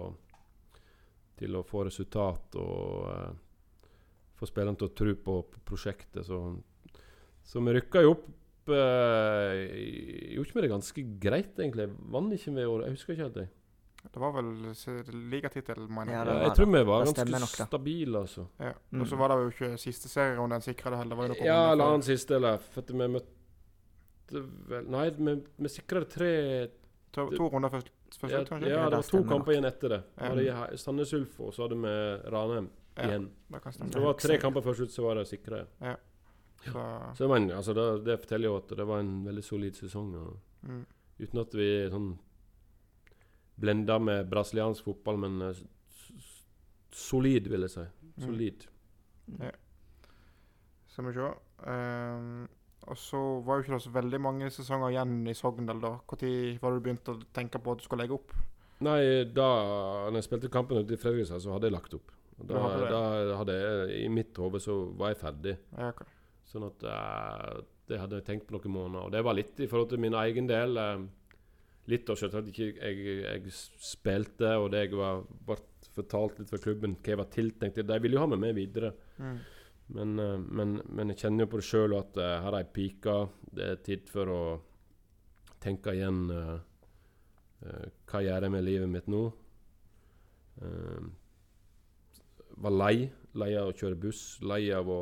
Til å få resultat og uh, få spillerne til å tro på, på prosjektet. Så, så vi rykka jo opp uh, Gjorde ikke vi det ganske greit, egentlig? Vant ikke vi året? Jeg husker ikke helt. det. Det var vel ligatittel, mener jeg. Ja, var jeg tror vi var ganske nok, stabile, altså. Ja. Mm. Og så var det jo ikke siste serierunde en sikra det heller. Det Ja, eller annen siste, eller For at vi møtte vel Nei, vi, vi sikra tre To, to runder først, først ja, ut, kanskje? ja, det var to kamper igjen etter det. Ja. Sandnes Ulf, og så hadde vi Ranheim Ja, igjen. Det det var tre kamper først ut, så var det sikra. Ja. Så, Så det, altså det, det forteller jo at det var en veldig solid sesong. Og, mm. uten at vi sånn blenda med brasiliansk fotball, men eh, solid, vil jeg si. Mm. Ja. Skal vi se. Ehm, og så var jo ikke det så veldig mange sesonger igjen i Sogndal, da. Når var det du begynte å tenke på at du skulle legge opp? Nei, da når jeg spilte kampen ute i Fredrikstad, så hadde jeg lagt opp. Da, hadde da hadde jeg, I mitt hode så var jeg ferdig. Ja, okay. Sånn at uh, det hadde jeg tenkt på noen måneder. Og det var litt i forhold til min egen del. Uh, litt av selvsagt ikke jeg, jeg spilte, og det jeg var ble fortalt litt fra klubben hva jeg var tiltenkt. De ville jo ha meg med videre. Mm. Men, eh, men, men jeg kjenner jo på det sjøl at uh, her har jeg pika. Det er tid for å tenke igjen uh, uh, Hva gjør jeg med livet mitt nå? Var lei. Lei av å kjøre buss. Lei av å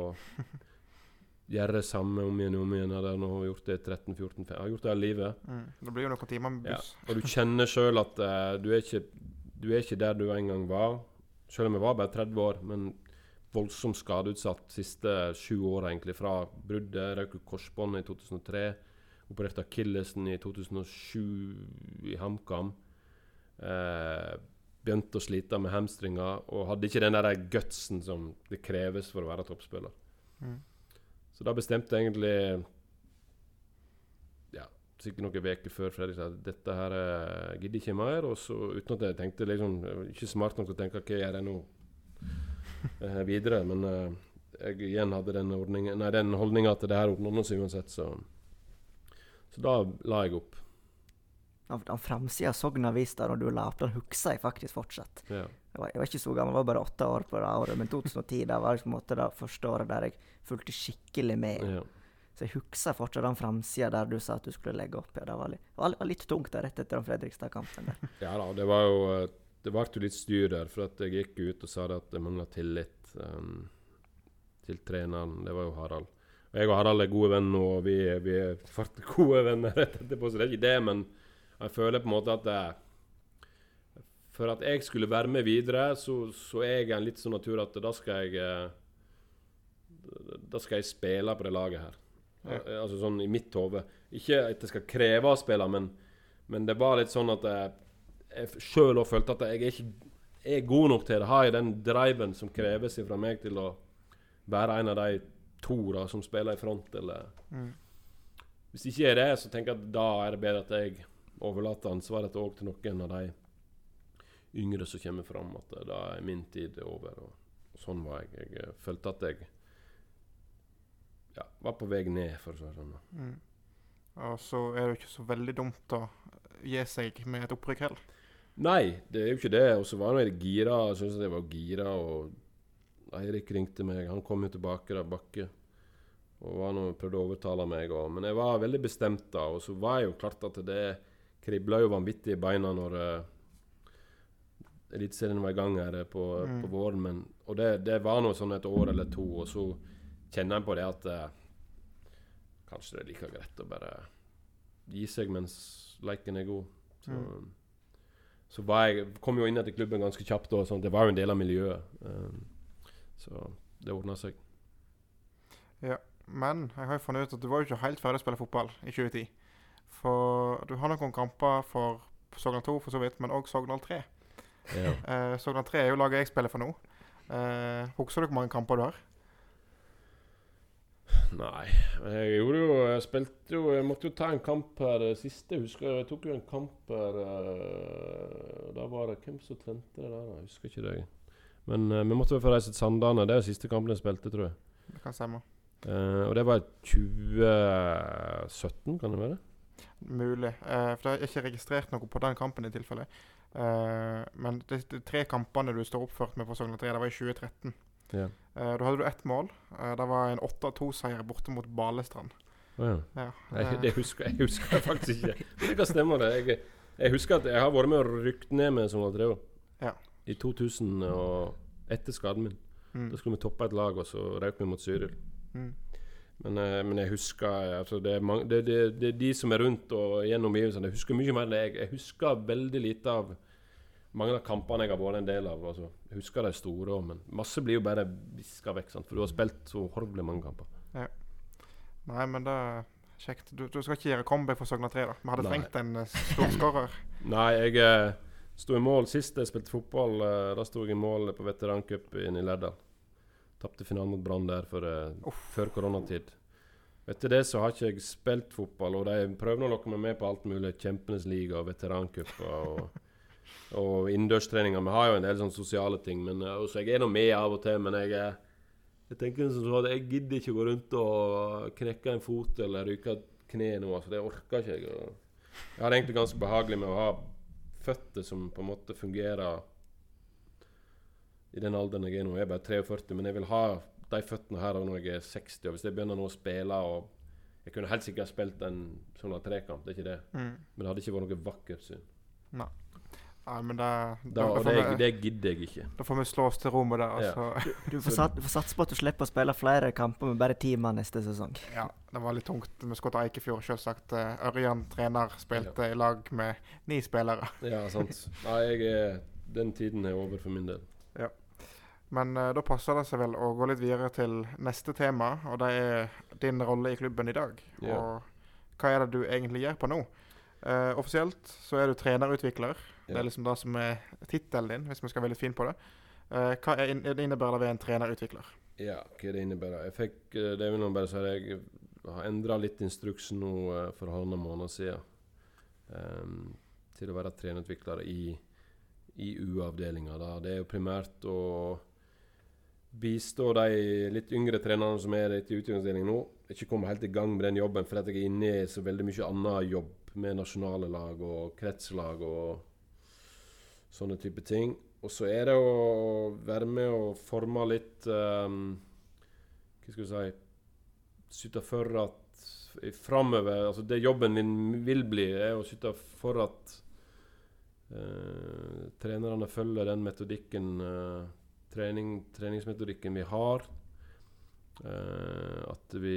[LAUGHS] gjøre det samme om igjen og om igjen. Jeg har nå gjort det i 13-14 Jeg har gjort det hele livet. Mm. Det blir jo noen timer med Ja. buss. Og du kjenner sjøl at du, er ikke, du er ikke der du en gang var. Selv om jeg var bare 30 år, men voldsomt skadeutsatt de siste sju åra, egentlig. Fra bruddet, røk korsbåndet i 2003, opererte akillesen i 2007 i HamKam. Eh, begynte å slite med hamstringer og hadde ikke den der gutsen som det kreves for å være toppspiller. Mm. Så da bestemte jeg egentlig Ja, sikkert noen uker før Fredrik at dette her eh, gidder ikke mer. Og så uten at jeg tenkte liksom Ikke smart nok til å tenke hva gjør jeg nå videre. Men eh, jeg igjen hadde den, ordningen, nei, den holdninga at det her ordner seg uansett, så Så da la jeg opp. Av den framsida av Sogn Avis der når du la opp, den husker jeg faktisk fortsatt. Ja. Jeg var, jeg var ikke så gammel, jeg var bare åtte år på det året, men 2010 da var måte det første året der jeg fulgte skikkelig med. ja. Så jeg husker fortsatt den framsida der du sa at du skulle legge opp. Ja, det var litt, var litt tungt da, rett etter den Fredrikstad-kampen. Ja da, det var jo eh, Det ble litt styr der, for at jeg gikk ut og sa at det mangla tillit um, til treneren. Det var jo Harald. Og jeg og Harald er gode venner, og vi, vi er [LAUGHS] gode venner rett etterpå, så det er ikke det, men jeg føler på en måte at det, For at jeg skulle være med videre, så, så er jeg en litt sånn natur at da skal jeg da skal jeg spille på det laget her. Ja. Altså sånn i mitt hode. Ikke at jeg skal kreve å spille, men, men det var litt sånn at jeg, jeg sjøl òg følte at jeg ikke er god nok til det. Har jeg den driven som kreves fra meg til å være en av de to da, som spiller i front, eller Mm. Hvis ikke er det, så tenker jeg at da er det bedre at jeg overlater ansvaret òg til noen av de yngre som kommer fram. At eh, da er min tid over. Og, og sånn var jeg. Jeg eh, følte at jeg ja, var på vei ned, for å si det sånn. Mm. Og så er det jo ikke så veldig dumt å gi seg med et opprykk heller. Nei, det er jo ikke det. Og så var han jeg gira. Jeg syntes at jeg var gira. Og Eirik ringte meg. Han kom jo tilbake da, Bakke. Og var noe, prøvde å overtale meg òg. Men jeg var veldig bestemt da. Og så var jeg jo klart at det kribla jo vanvittig i beina når uh, Eliteserien var i gang her eh, på, Mm. på våren. Men, og det, det var nå sånn et år eller to, og så kjenner jeg på det at eh, kanskje det er like greit å bare gi seg mens leken er god. Så, Mm. Så jeg, kom jo inn etter klubben ganske kjapt. Og sånn, det var jo en del av miljøet. Um, så det ordna seg. Ja, Men jeg har jo funnet ut at du var jo ikke helt ferdig å spille fotball i 2010. For du har noen kamper for Sogndal 2 for så vidt, men òg Sogndal 3. Ja. Uh, Sogndal 3 er jo laget jeg spiller for nå. Eh, Husker du hvor mange kamper du har? Nei, jeg gjorde jo Jeg spilte jo Jeg måtte jo ta en kamp her siste. Husker jeg Jeg tok jo en kamp her uh, Da var det Hvem som trente det der? Jeg husker ikke det. Men uh, vi måtte vel få reise til Sandane. Det er siste kampen jeg spilte, tror jeg. Det kan stemme. Uh, og det var 2017, kan det være? Mulig. Uh, for jeg har ikke registrert noe på den kampen i tilfelle. Uh, men de, de tre kampene du står oppført med på Sogndal 3, det var i 2013. Ja. Uh, da hadde du ett mål. Uh, det var en 8-2-seier borte mot Balestrand. Oh, ja. Ja, Nei, eh, det husker jeg, husker faktisk ikke. Det kan stemme, det. Jeg, jeg husker at jeg har vært med og rykt ned med som 3 òg. Ja. I 2000 og etter skaden min. mm, Da skulle vi toppe et lag, og så røk vi mot Cyril. mm, Men, eh, men jeg husker altså det, er mange, det, det, det er de som er rundt og gjennom omgivelsene. Jeg husker mye mer enn jeg. Jeg husker veldig lite av mange av kampene jeg har vært en del av. Altså. Jeg husker de store men masse blir jo bare viska vekk. Sant? For du har spilt så horribelt mange kamper. Nei, men det er kjekt. Du, du skal ikke gjøre comeback for Sogndal 3, da? Vi hadde Nei. trengt en uh, storskårer. [LAUGHS] Nei, jeg eh, sto i mål sist jeg spilte fotball. Eh, da sto jeg i mål på veterancupen i Lærdal. Tapte finalen mot Brann der for, eh, før koronatid. Etter det så har ikke jeg spilt fotball, og de prøver å lokke meg med på alt mulig. Kjempenes liga og veterancuper og, og innendørstreninga. Vi har jo en del sånne sosiale ting. Men, eh, så jeg er nå med av og til, men jeg jeg tenker som så at jeg gidder ikke å gå rundt og knekke en fot eller ryke et kne nå. Altså, det orker ikke jeg. Jeg har det egentlig ganske behagelig med å ha føtter som på en måte fungerer i den alderen jeg er nå. Jeg er bare 43, men jeg vil ha de føttene her når jeg er 60. Og hvis jeg begynner nå å spille og Jeg kunne helt sikkert spilt en sånn trekamp, det er ikke det. Mm. Men det hadde ikke vært noe vakkert syn. Nei, men det, Da, da, det, vi, det gidder jeg ikke. da får vi slå oss til ro med det. Ja. Altså. Du får, sat, du får satse på at du slipper å spille flere kamper med bare ti mann neste sesong. Ja, det var litt tungt. Vi skulle til Eikefjord, selvsagt. Eh, Ørjan trener spilte i lag med ni spillere. [LAUGHS] Ja, sant. Nei, jeg er, den tiden er over for min del. Ja. Men uh, da passer det seg vel å gå litt videre til neste tema, og det er din rolle i klubben i dag. Ja. Og hva er det du egentlig gjør på nå? Uh, offisielt så er du trenerutvikler. Det er liksom det som er tittelen din, hvis vi skal være litt fin på det. Uh, hva er, er det innebærer det ved en trenerutvikler? Ja, hva det innebærer. Jeg fikk, eh, det vil bare si, jeg har endra litt instruksen nå eh, for halvannen måned siden. um, til å være trenerutvikler i, i U-avdelinga. Det er jo primært å bistå de litt yngre trenerne som er i utviklingsavdelingen nå. Ikke komme helt i gang med den jobben, for at jeg er inne i så veldig mye annen jobb med nasjonale lag og kretslag og sånne type ting. Og så er det å være med og forme litt um, Hva skal vi si Sitte for at framover Altså det jobben min vil bli, er å sitte for at uh, trenerne følger den metodikken uh, trening, treningsmetodikken vi har. Uh, at vi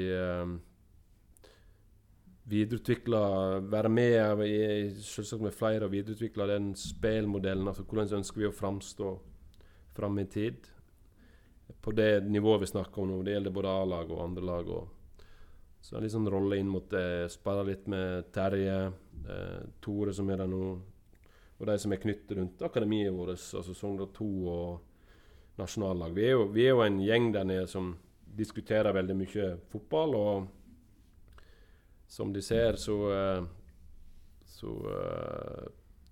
eh, videreutvikler Være med selvsagt med flere og videreutvikle den spillmodellen. Altså hvordan ønsker vi å framstå fram i tid. på det nivået vi snakker om nå. Det gjelder både A-lag og andre lag. Og, så en er litt rolle inn mot det. Spille litt med Terje, eh, Tore som er der nå, og de som er knyttet rundt akademiet vårt, altså Sogndal 2 og nasjonallag. Vi er, jo, vi er jo en gjeng der nede som diskuterer veldig mye fotball, og som de ser, så eh, så eh,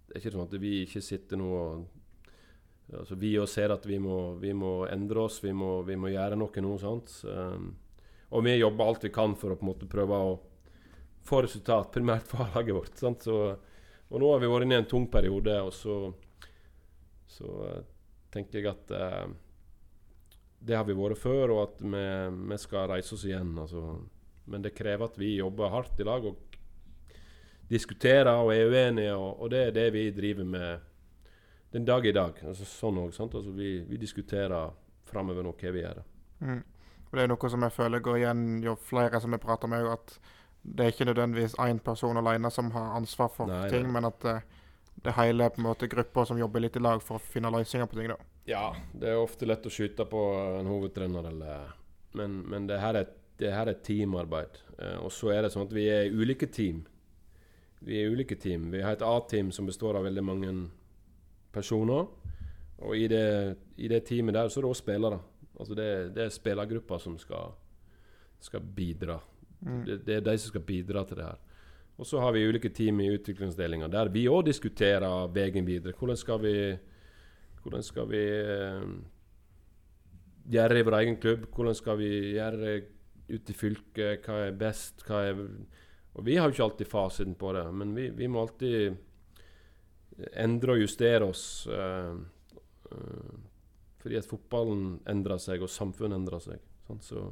det er ikke sånn at vi ikke sitter nå og altså Vi òg ser at vi må, vi må, endre oss, vi må, vi må gjøre noe nå. sant? Um, og vi jobber alt vi kan for å på en måte prøve å få resultat, primært for laget vårt. sant? Så, og nå har vi vært inne i en tung periode, og så, så tenker jeg at eh, det har vi vært før, og at vi, vi skal reise oss igjen. altså. Men det krever at vi jobber hardt i lag. og diskuterer og er uenige, og, og, det er det vi driver med den dag i dag. Altså, sånn også, altså, vi, vi, diskuterer framover nå hva vi gjør. Mm. Og Det er noe som jeg føler går igjen jo flere som jeg prater med, at det er ikke nødvendigvis én person alene som har ansvar for nei, ting, nei. men at det, det er hele på en måte grupper som jobber litt i lag for å finne løsninger på ting. da. Ja, det er ofte lett å skyte på en hovedtrener, eller, men, men det her er, det her er teamarbeid. Eh, og så er det sånn at vi er ulike team. Vi er ulike team. Vi har et A-team som består av veldig mange personer. Og i det, i det teamet der så er det også spillere. Altså det, det er spillergrupper som skal, skal bidra. Mm. Det, det, er de som skal bidra til det her. Og så har vi ulike team i utviklingsdelinga der vi òg diskuterer veien videre. Hvordan skal vi, hvordan skal vi uh, gjøre i vår egen klubb? Hvordan skal vi gjøre ute i fylket? Hva er best? Hva er og vi har jo ikke alltid fasiten på det, men vi, vi må alltid endre og justere oss. Eh, uh, fordi at fotballen endrer seg, og samfunnet endrer seg. Sånn, så,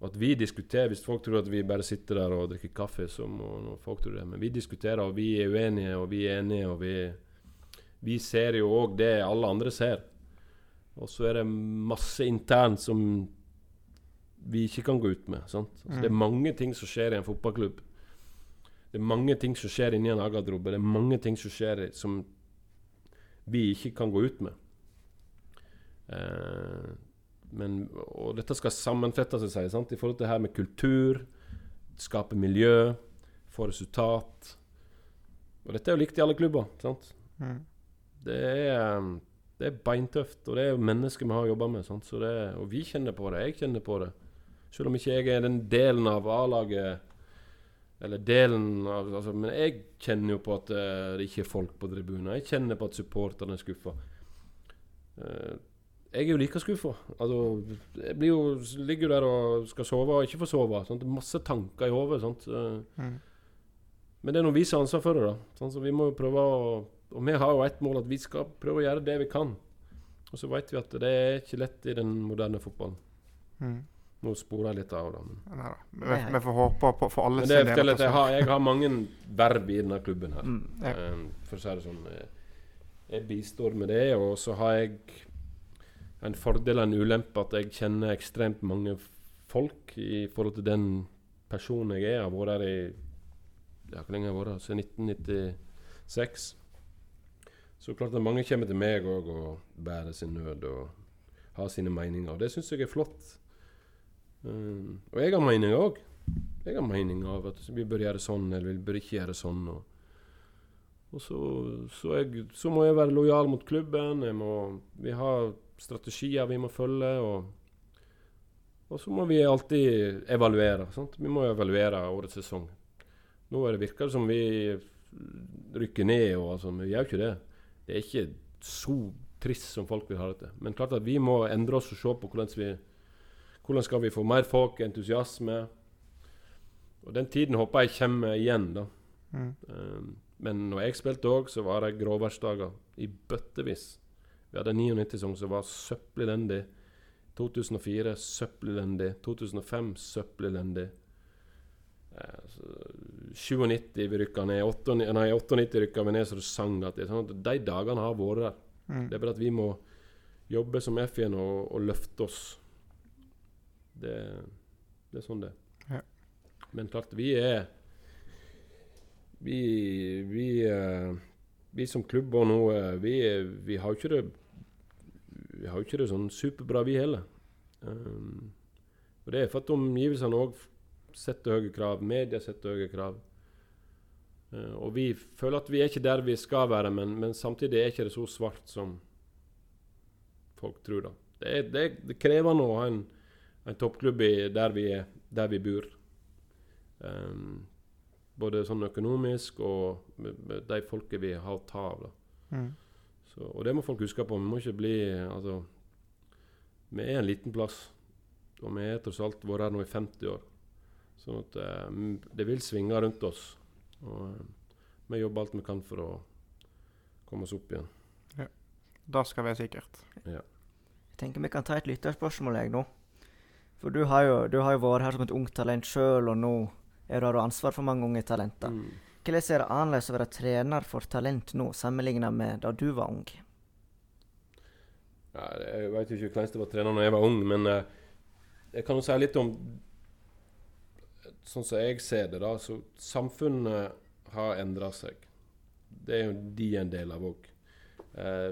at vi diskuterer Hvis folk tror at vi bare sitter der og drikker kaffe, så må folk tro det. Men vi diskuterer, og vi er uenige, og vi er enige, og vi, vi ser jo òg det alle andre ser. Og så er det masse internt som vi ikke kan gå ut med. Mm. Det er mange ting som skjer i en fotballklubb. Det er mange ting som skjer inni en garderobe. Det er mange ting som skjer som vi ikke kan gå ut med. Eh, men, og dette skal sammenfette seg sant? i forhold til det her med kultur, skape miljø, få resultat. Og dette er jo likt i alle klubber. sant? Mm. Det, er, det er beintøft, og det er jo mennesker vi har jobba med. Sant? Det, og vi kjenner på det, jeg kjenner på det. Selv om ikke jeg er den delen av A-laget Eller delen av altså, Men jeg kjenner jo på at uh, det ikke er folk på tribunen. Jeg kjenner på at supporterne er skuffa. Uh, jeg er jo like skuffa. Altså, jeg blir jo, ligger jo der og skal sove og ikke får sove. Sant? Masse tanker i hodet. Mm. Men det er noe vi som har ansvar for det. da sånn, så vi må jo prøve å Og vi har jo ett mål, at vi skal prøve å gjøre det vi kan. Og så vet vi at det er ikke lett i den moderne fotballen. Mm. Nå sporer jeg litt av, da. Men. Nei, vi, vi, får håpe på for alle sine del. jeg, har, jeg har mange verv i denne klubben her. Mm, ja. um, for å si det sånn. Jeg bistår med det, og så har jeg en fordel og en ulempe at jeg kjenner ekstremt mange folk i forhold til den personen jeg er. Jeg har vært her i ja, Hvor lenge har jeg vært her? Siden 1996. Så klart at mange kommer til meg òg og bærer sin nød og har sine meninger. Og det syns jeg er flott. Um, og jeg har meninger òg. Jeg har meninger av at vi bør gjøre sånn, eller vi bør ikke gjøre sånn. Og, og så, så, jeg, så, må jeg være lojal mot klubben. Må, vi har strategier vi må følge. Og, og så må vi alltid evaluere. Sant? Vi må evaluere årets sesong. Nå er det virker det som vi rykker ned, og altså, vi gjør ikke det. Det er ikke så trist som folk vil ha det til. Men klart at vi må endre oss og se på hvordan vi hvordan skal vi få mer folk, entusiasme? Og Den tiden håper jeg kommer igjen. da. Mm. Um, men når jeg spilte òg, så var det gråværsdager i bøttevis. Vi hadde 99 som var søppelelendig. 2004 søppelelendig. 2005 søppel elendig. Uh, 97 vi rykka ned. 98, nei, 98 rykka vi ned så det sang. At det, sånn at de dagene har vært der. Mm. Det er bare at vi må jobbe som F igjen og, og løfte oss. Det, det er sånn det ja. Men klart, vi er Vi, vi, uh, vi som klubb og nå, uh, vi, vi, har jo ikke det vi har jo ikke det sånn superbra, vi heller. Um, og det er for at omgivelsene òg setter høye krav. Media setter høye krav. Uh, og vi føler at vi er ikke der vi skal være, men, men samtidig er ikke det så svart som folk tror. da. Det det er, det er krevende å ha en, en toppklubb der, vi er, der vi bor. Um, både sånn økonomisk og med, med de folka vi har å ta av. da. Mm. Så, og det må folk huske på. Vi må ikke bli altså, Vi er en liten plass. Og vi har tross alt vært her nå i 50 år. Sånn at uh, det vil svinge rundt oss. Og uh, vi jobber alt vi kan for å komme oss opp igjen. Da skal vi sikkert. Jeg tenker vi kan ta et lytterspørsmål jeg nå. For du har, jo, du har jo vært her som et ungt talent sjøl, og nå er du har ansvar for mange unge talenter. Mm. Hvordan er det annerledes å være trener for talent nå, sammenlignet med da du var ung? Ja, jeg vet ikke hvordan det var å trene når jeg var ung, men eh, jeg kan jo si litt om Sånn som jeg ser det, da. Så samfunnet har endra seg. Det er jo de en del av òg. Eh,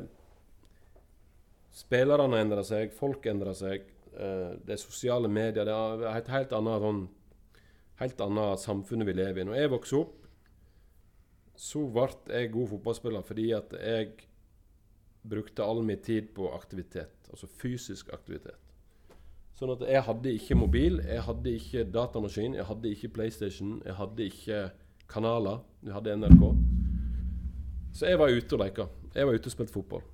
spillerne endrer seg, folk endrer seg. Eh, det er sosiale medier. Det er et helt annet, sånn, helt annet samfunn vi lever i. Når jeg vokste opp, så ble jeg god fotballspiller fordi at jeg brukte all min tid på aktivitet. Altså fysisk aktivitet. Sånn at jeg hadde ikke mobil, jeg hadde ikke datamaskin, jeg hadde ikke PlayStation, jeg hadde ikke kanaler. Jeg hadde NRK. Så jeg var ute og leka. Jeg var ute og spilte fotball.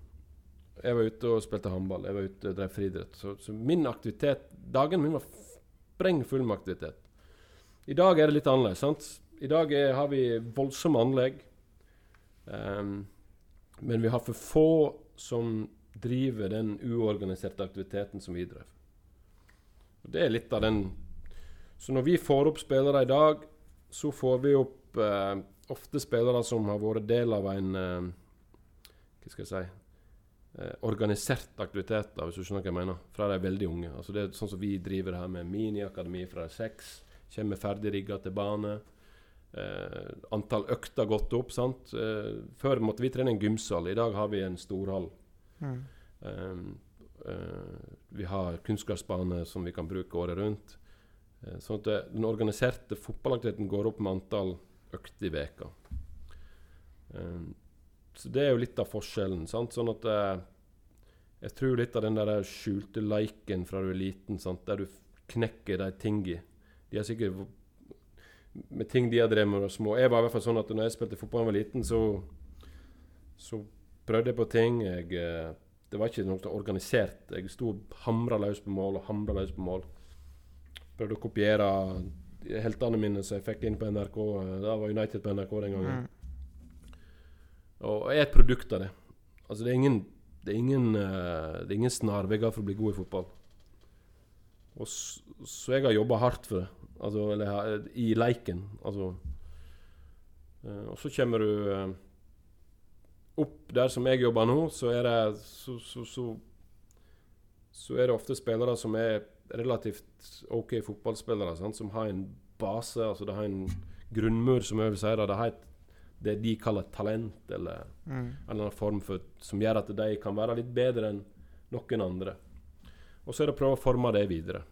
Jeg var ute og spilte håndball. Jeg var ute og drev friidrett. Så, så min aktivitet Dagen min var sprengfull med aktivitet. I dag er det litt annerledes. sant? I dag er, har vi voldsomme anlegg. Um, men vi har for få som driver den uorganiserte aktiviteten som vi drev. Og Det er litt av den Så når vi får opp spillere i dag, så får vi opp uh, ofte spillere som har vært del av en uh, Hva skal jeg si eh, aktiviteter, aktivitet, hvis du skjønner hva jeg mener. Fra de er veldig unge. Altså Det er sånn som vi driver her med miniakademi fra de er seks. Kommer ferdigrigga til bane. Eh, antall økter gått opp. sant? Eh, før måtte vi trene en gymsal. I dag har vi en storhall. Mm. Um, eh, vi har kunstgressbane som vi kan bruke året rundt. Eh, sånn at det, den organiserte fotballaktiviteten går opp med antall økter i veka. Um, så det er jo litt av forskjellen. sant? Sånn at eh, Jeg tror litt av den der skjulte leiken fra du er liten, sant? der du knekker de tingi. De har sikkert med ting de har drevet med da små. Jeg var i hvert fall sånn at når jeg spilte fotball da jeg var liten, så, så prøvde jeg på ting. Jeg, eh, det var ikke noe organisert. Jeg sto og hamra løs på mål og hamra løs på mål. Prøvde å kopiere heltene mine som jeg fikk inn på NRK. Da var United på NRK den gangen. Mm. Og jeg er et produkt av det. Altså, det er ingen, det er ingen, eh, det ingen snarveier for å bli god i fotball. Og så, så jeg har jobba hardt for det. Altså, eller i leiken. Altså. Eh, og så kommer du eh, opp der som jeg jobber nå, så er det så, så, så, så er det ofte spillere som er relativt OK fotballspillere, sant? som har en base, altså det har en grunnmur, som jeg vil si. det. Det har et, det de kaller talent, eller Mm. en eller annen form for, som gjør at de kan være litt bedre enn noen andre. Og så er det å prøve å forme det videre.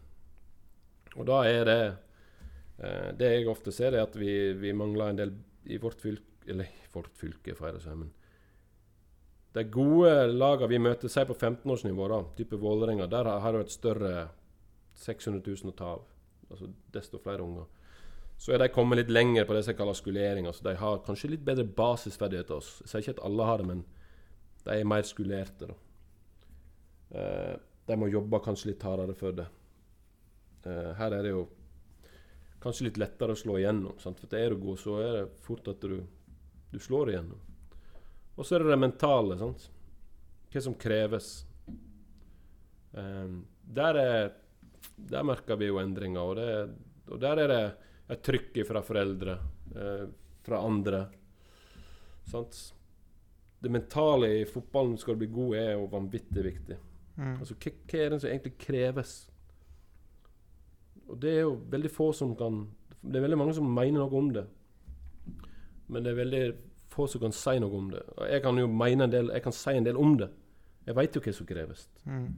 Og da er det eh, Det jeg ofte ser, er at vi, vi mangler en del i vårt fylke Eller i vårt fylke, får jeg det si, men de gode lagene vi møter, si på 15-årsnivå, da, type Vålerenga, der har, du et større 600 000 å ta av. Altså desto flere unger. Så er de kommet litt lenger på det som kalles skulering. Altså de har kanskje litt bedre basisferdigheter enn oss. Jeg sier ikke at alle har det, men de er mer skulerte. da. Eh, de må jobbe kanskje litt hardere for det. Eh, her er det jo kanskje litt lettere å slå igjennom. Sant? For er du god, så er det fort at du, du slår igjennom. Og så er det det mentale. Sant? Hva som kreves. Eh, der, er, der merker vi jo endringer, og, det, og der er det et trykk fra foreldre, eh, fra andre. Sant? Det mentale i fotballen skal bli god, er jo vanvittig viktig. Mm. Altså, hva, hva er det som egentlig kreves? Og det er jo veldig få som kan Det er veldig mange som mener noe om det. Men det er veldig få som kan si noe om det. Og jeg kan jo mene en del Jeg kan si en del om det, Jeg veit jo hva som kreves. Mm.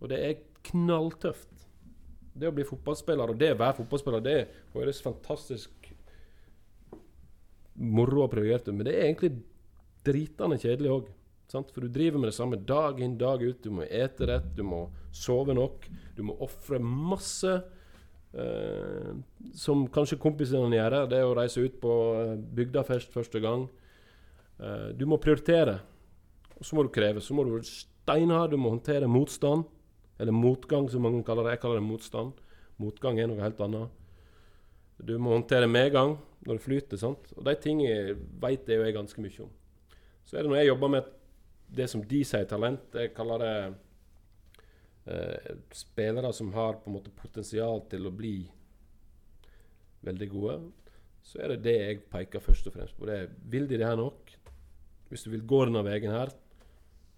Og det er knalltøft. Det å bli fotballspiller, og det å være fotballspiller, det høres fantastisk moro og privilegert ut, men det er egentlig dritende kjedelig òg. For du driver med det samme dag inn, dag ut. Du må ete rett, du må sove nok. Du må ofre masse. Eh, som kanskje kompisene gjør. Det å reise ut på eh, bygdafest første gang. Eh, du må prioritere. Og så må du kreve. Så må du være steinhard. Du må håndtere motstand. Eller motgang, som mange kaller det. Jeg kaller det motstand. Motgang er noe helt annet. Du må håndtere medgang når det flyter. sant? Og de tingene vet jeg jo jeg ganske mye om. Så er det når jeg jobber med det som de sier talent, jeg kaller det eh, spillere som har på en måte potensial til å bli veldig gode, så er det det jeg peker først og fremst på. Det er, vil de det her nok? Hvis du vil gå denne veien her,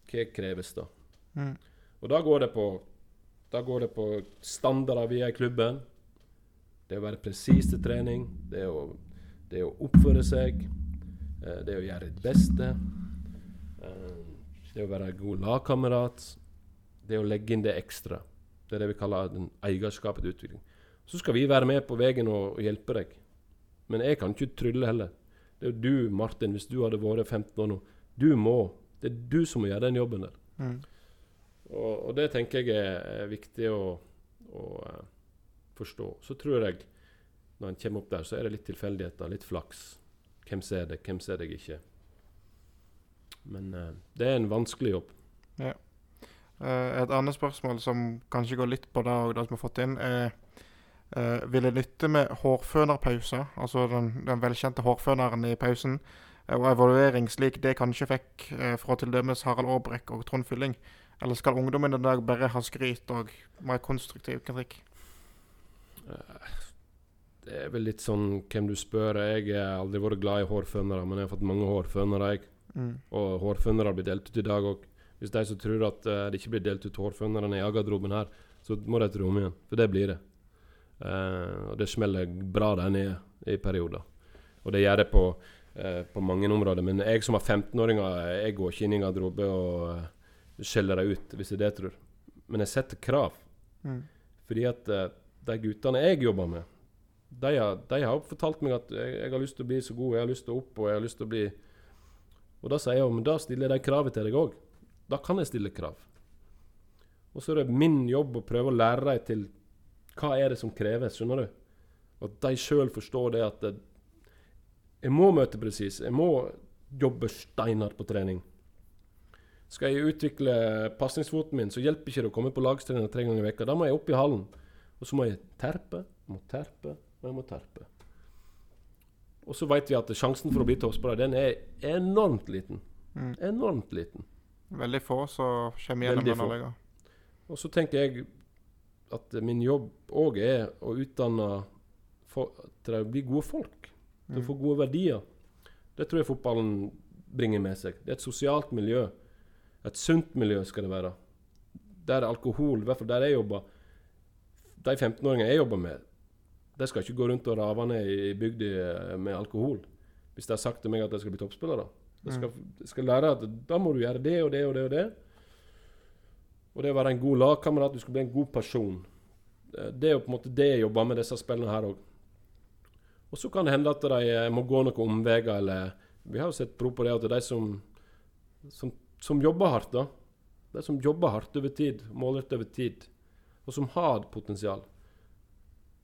hva kreves da? Mm. Og da går det på da går det på standarder vi er i klubben. Det å være presis til trening, det å, det å oppføre seg, Det det å gjøre ditt beste. Det det å være god lagkamerat. Det å legge inn det ekstra. Det er det vi kaller den eierskapet til utvikling. Så skal vi være med på veien og, og hjelpe deg. Men jeg kan ikke trylle heller. Det er du, Martin, hvis du hadde vært 15 år nå. Du må. Det er du som må gjøre den jobben der. Mm. Og, og, det tenker jeg er, viktig å, å uh, forstå. Så tror jeg, når en kommer opp der, så er det litt tilfeldigheter, litt flaks. Hvem ser deg, hvem ser deg ikke? Men uh, det er en vanskelig jobb. Ja. Uh, et annet spørsmål som kanskje går litt på det det som vi har fått inn, er uh, Vil det nytte med hårfønerpause, altså den, den, velkjente hårføneren i pausen, og evaluering slik det kanskje fikk fra til dømes Harald Aabrekk og Trond Fylling? Eller skal ungdommen i dag bare ha skryt og mer konstruktiv kritikk? Det er vel litt sånn hvem du spør. Jeg har aldri vært glad i hårfønere, men jeg har fått mange hårfønere. jeg. Mm. Og hårfønere blir delt ut i dag òg. Hvis de som tror at uh, det ikke blir delt ut hårfønere i garderoben her, så må de tro om igjen. For det blir det. Uh, og det smeller bra der nede i perioder. Og det gjør det på, uh, på mange områder. Men jeg som har 15-åringer, jeg går ikke inn i garderobe og skjeller dem ut, hvis det er det jeg tror. Men jeg setter krav. Mm. Fordi at de guttene jeg jobber med, de har, de har fortalt meg at jeg, jeg, har lyst til å bli så god, jeg har lyst til å opp, og jeg har lyst til å bli og da sier jeg jo, men da stiller jeg de kravet til deg òg. Da kan jeg stille krav. Og så er det min jobb å prøve å lære dem til hva er det som kreves, skjønner du? At de sjøl forstår det at jeg må møte presis. Jeg må jobbe steinhardt på trening. Skal jeg utvikle pasningsfoten min, så hjelper ikke det å komme på lagstrening tre ganger i veka. Da må jeg opp i hallen. Og så må jeg terpe, må terpe, og jeg må terpe. Og så vet vi at sjansen for å bli toppspiller den er enormt liten. Mm. Enormt liten. Veldig få som kommer gjennom denne ligaen. Og så tenker jeg at min jobb òg er å utdanne for, til å bli gode folk. Til å mm. få gode verdier. Det tror jeg fotballen bringer med seg. Det er et sosialt miljø. Et sunt miljø skal det være. Der alkohol, i hvert fall der jeg jobber De 15-åringene jeg jobber med, de skal ikke gå rundt og rave ned i bygda med alkohol. Hvis de har sagt til meg at de skal bli toppspillere. De skal, de skal lære at da må du gjøre det og det og det og det. Og det å være en god lagkamerat, du skal bli en god person. Det er jo på en måte det jeg jobber med disse spillene her òg. Og så kan det hende at de eh, må gå noen omveier, eller Vi har jo sett prov på det at de som, som, som jobber hardt, da. De som jobber hardt over tid, målrettet over tid, og som har potensial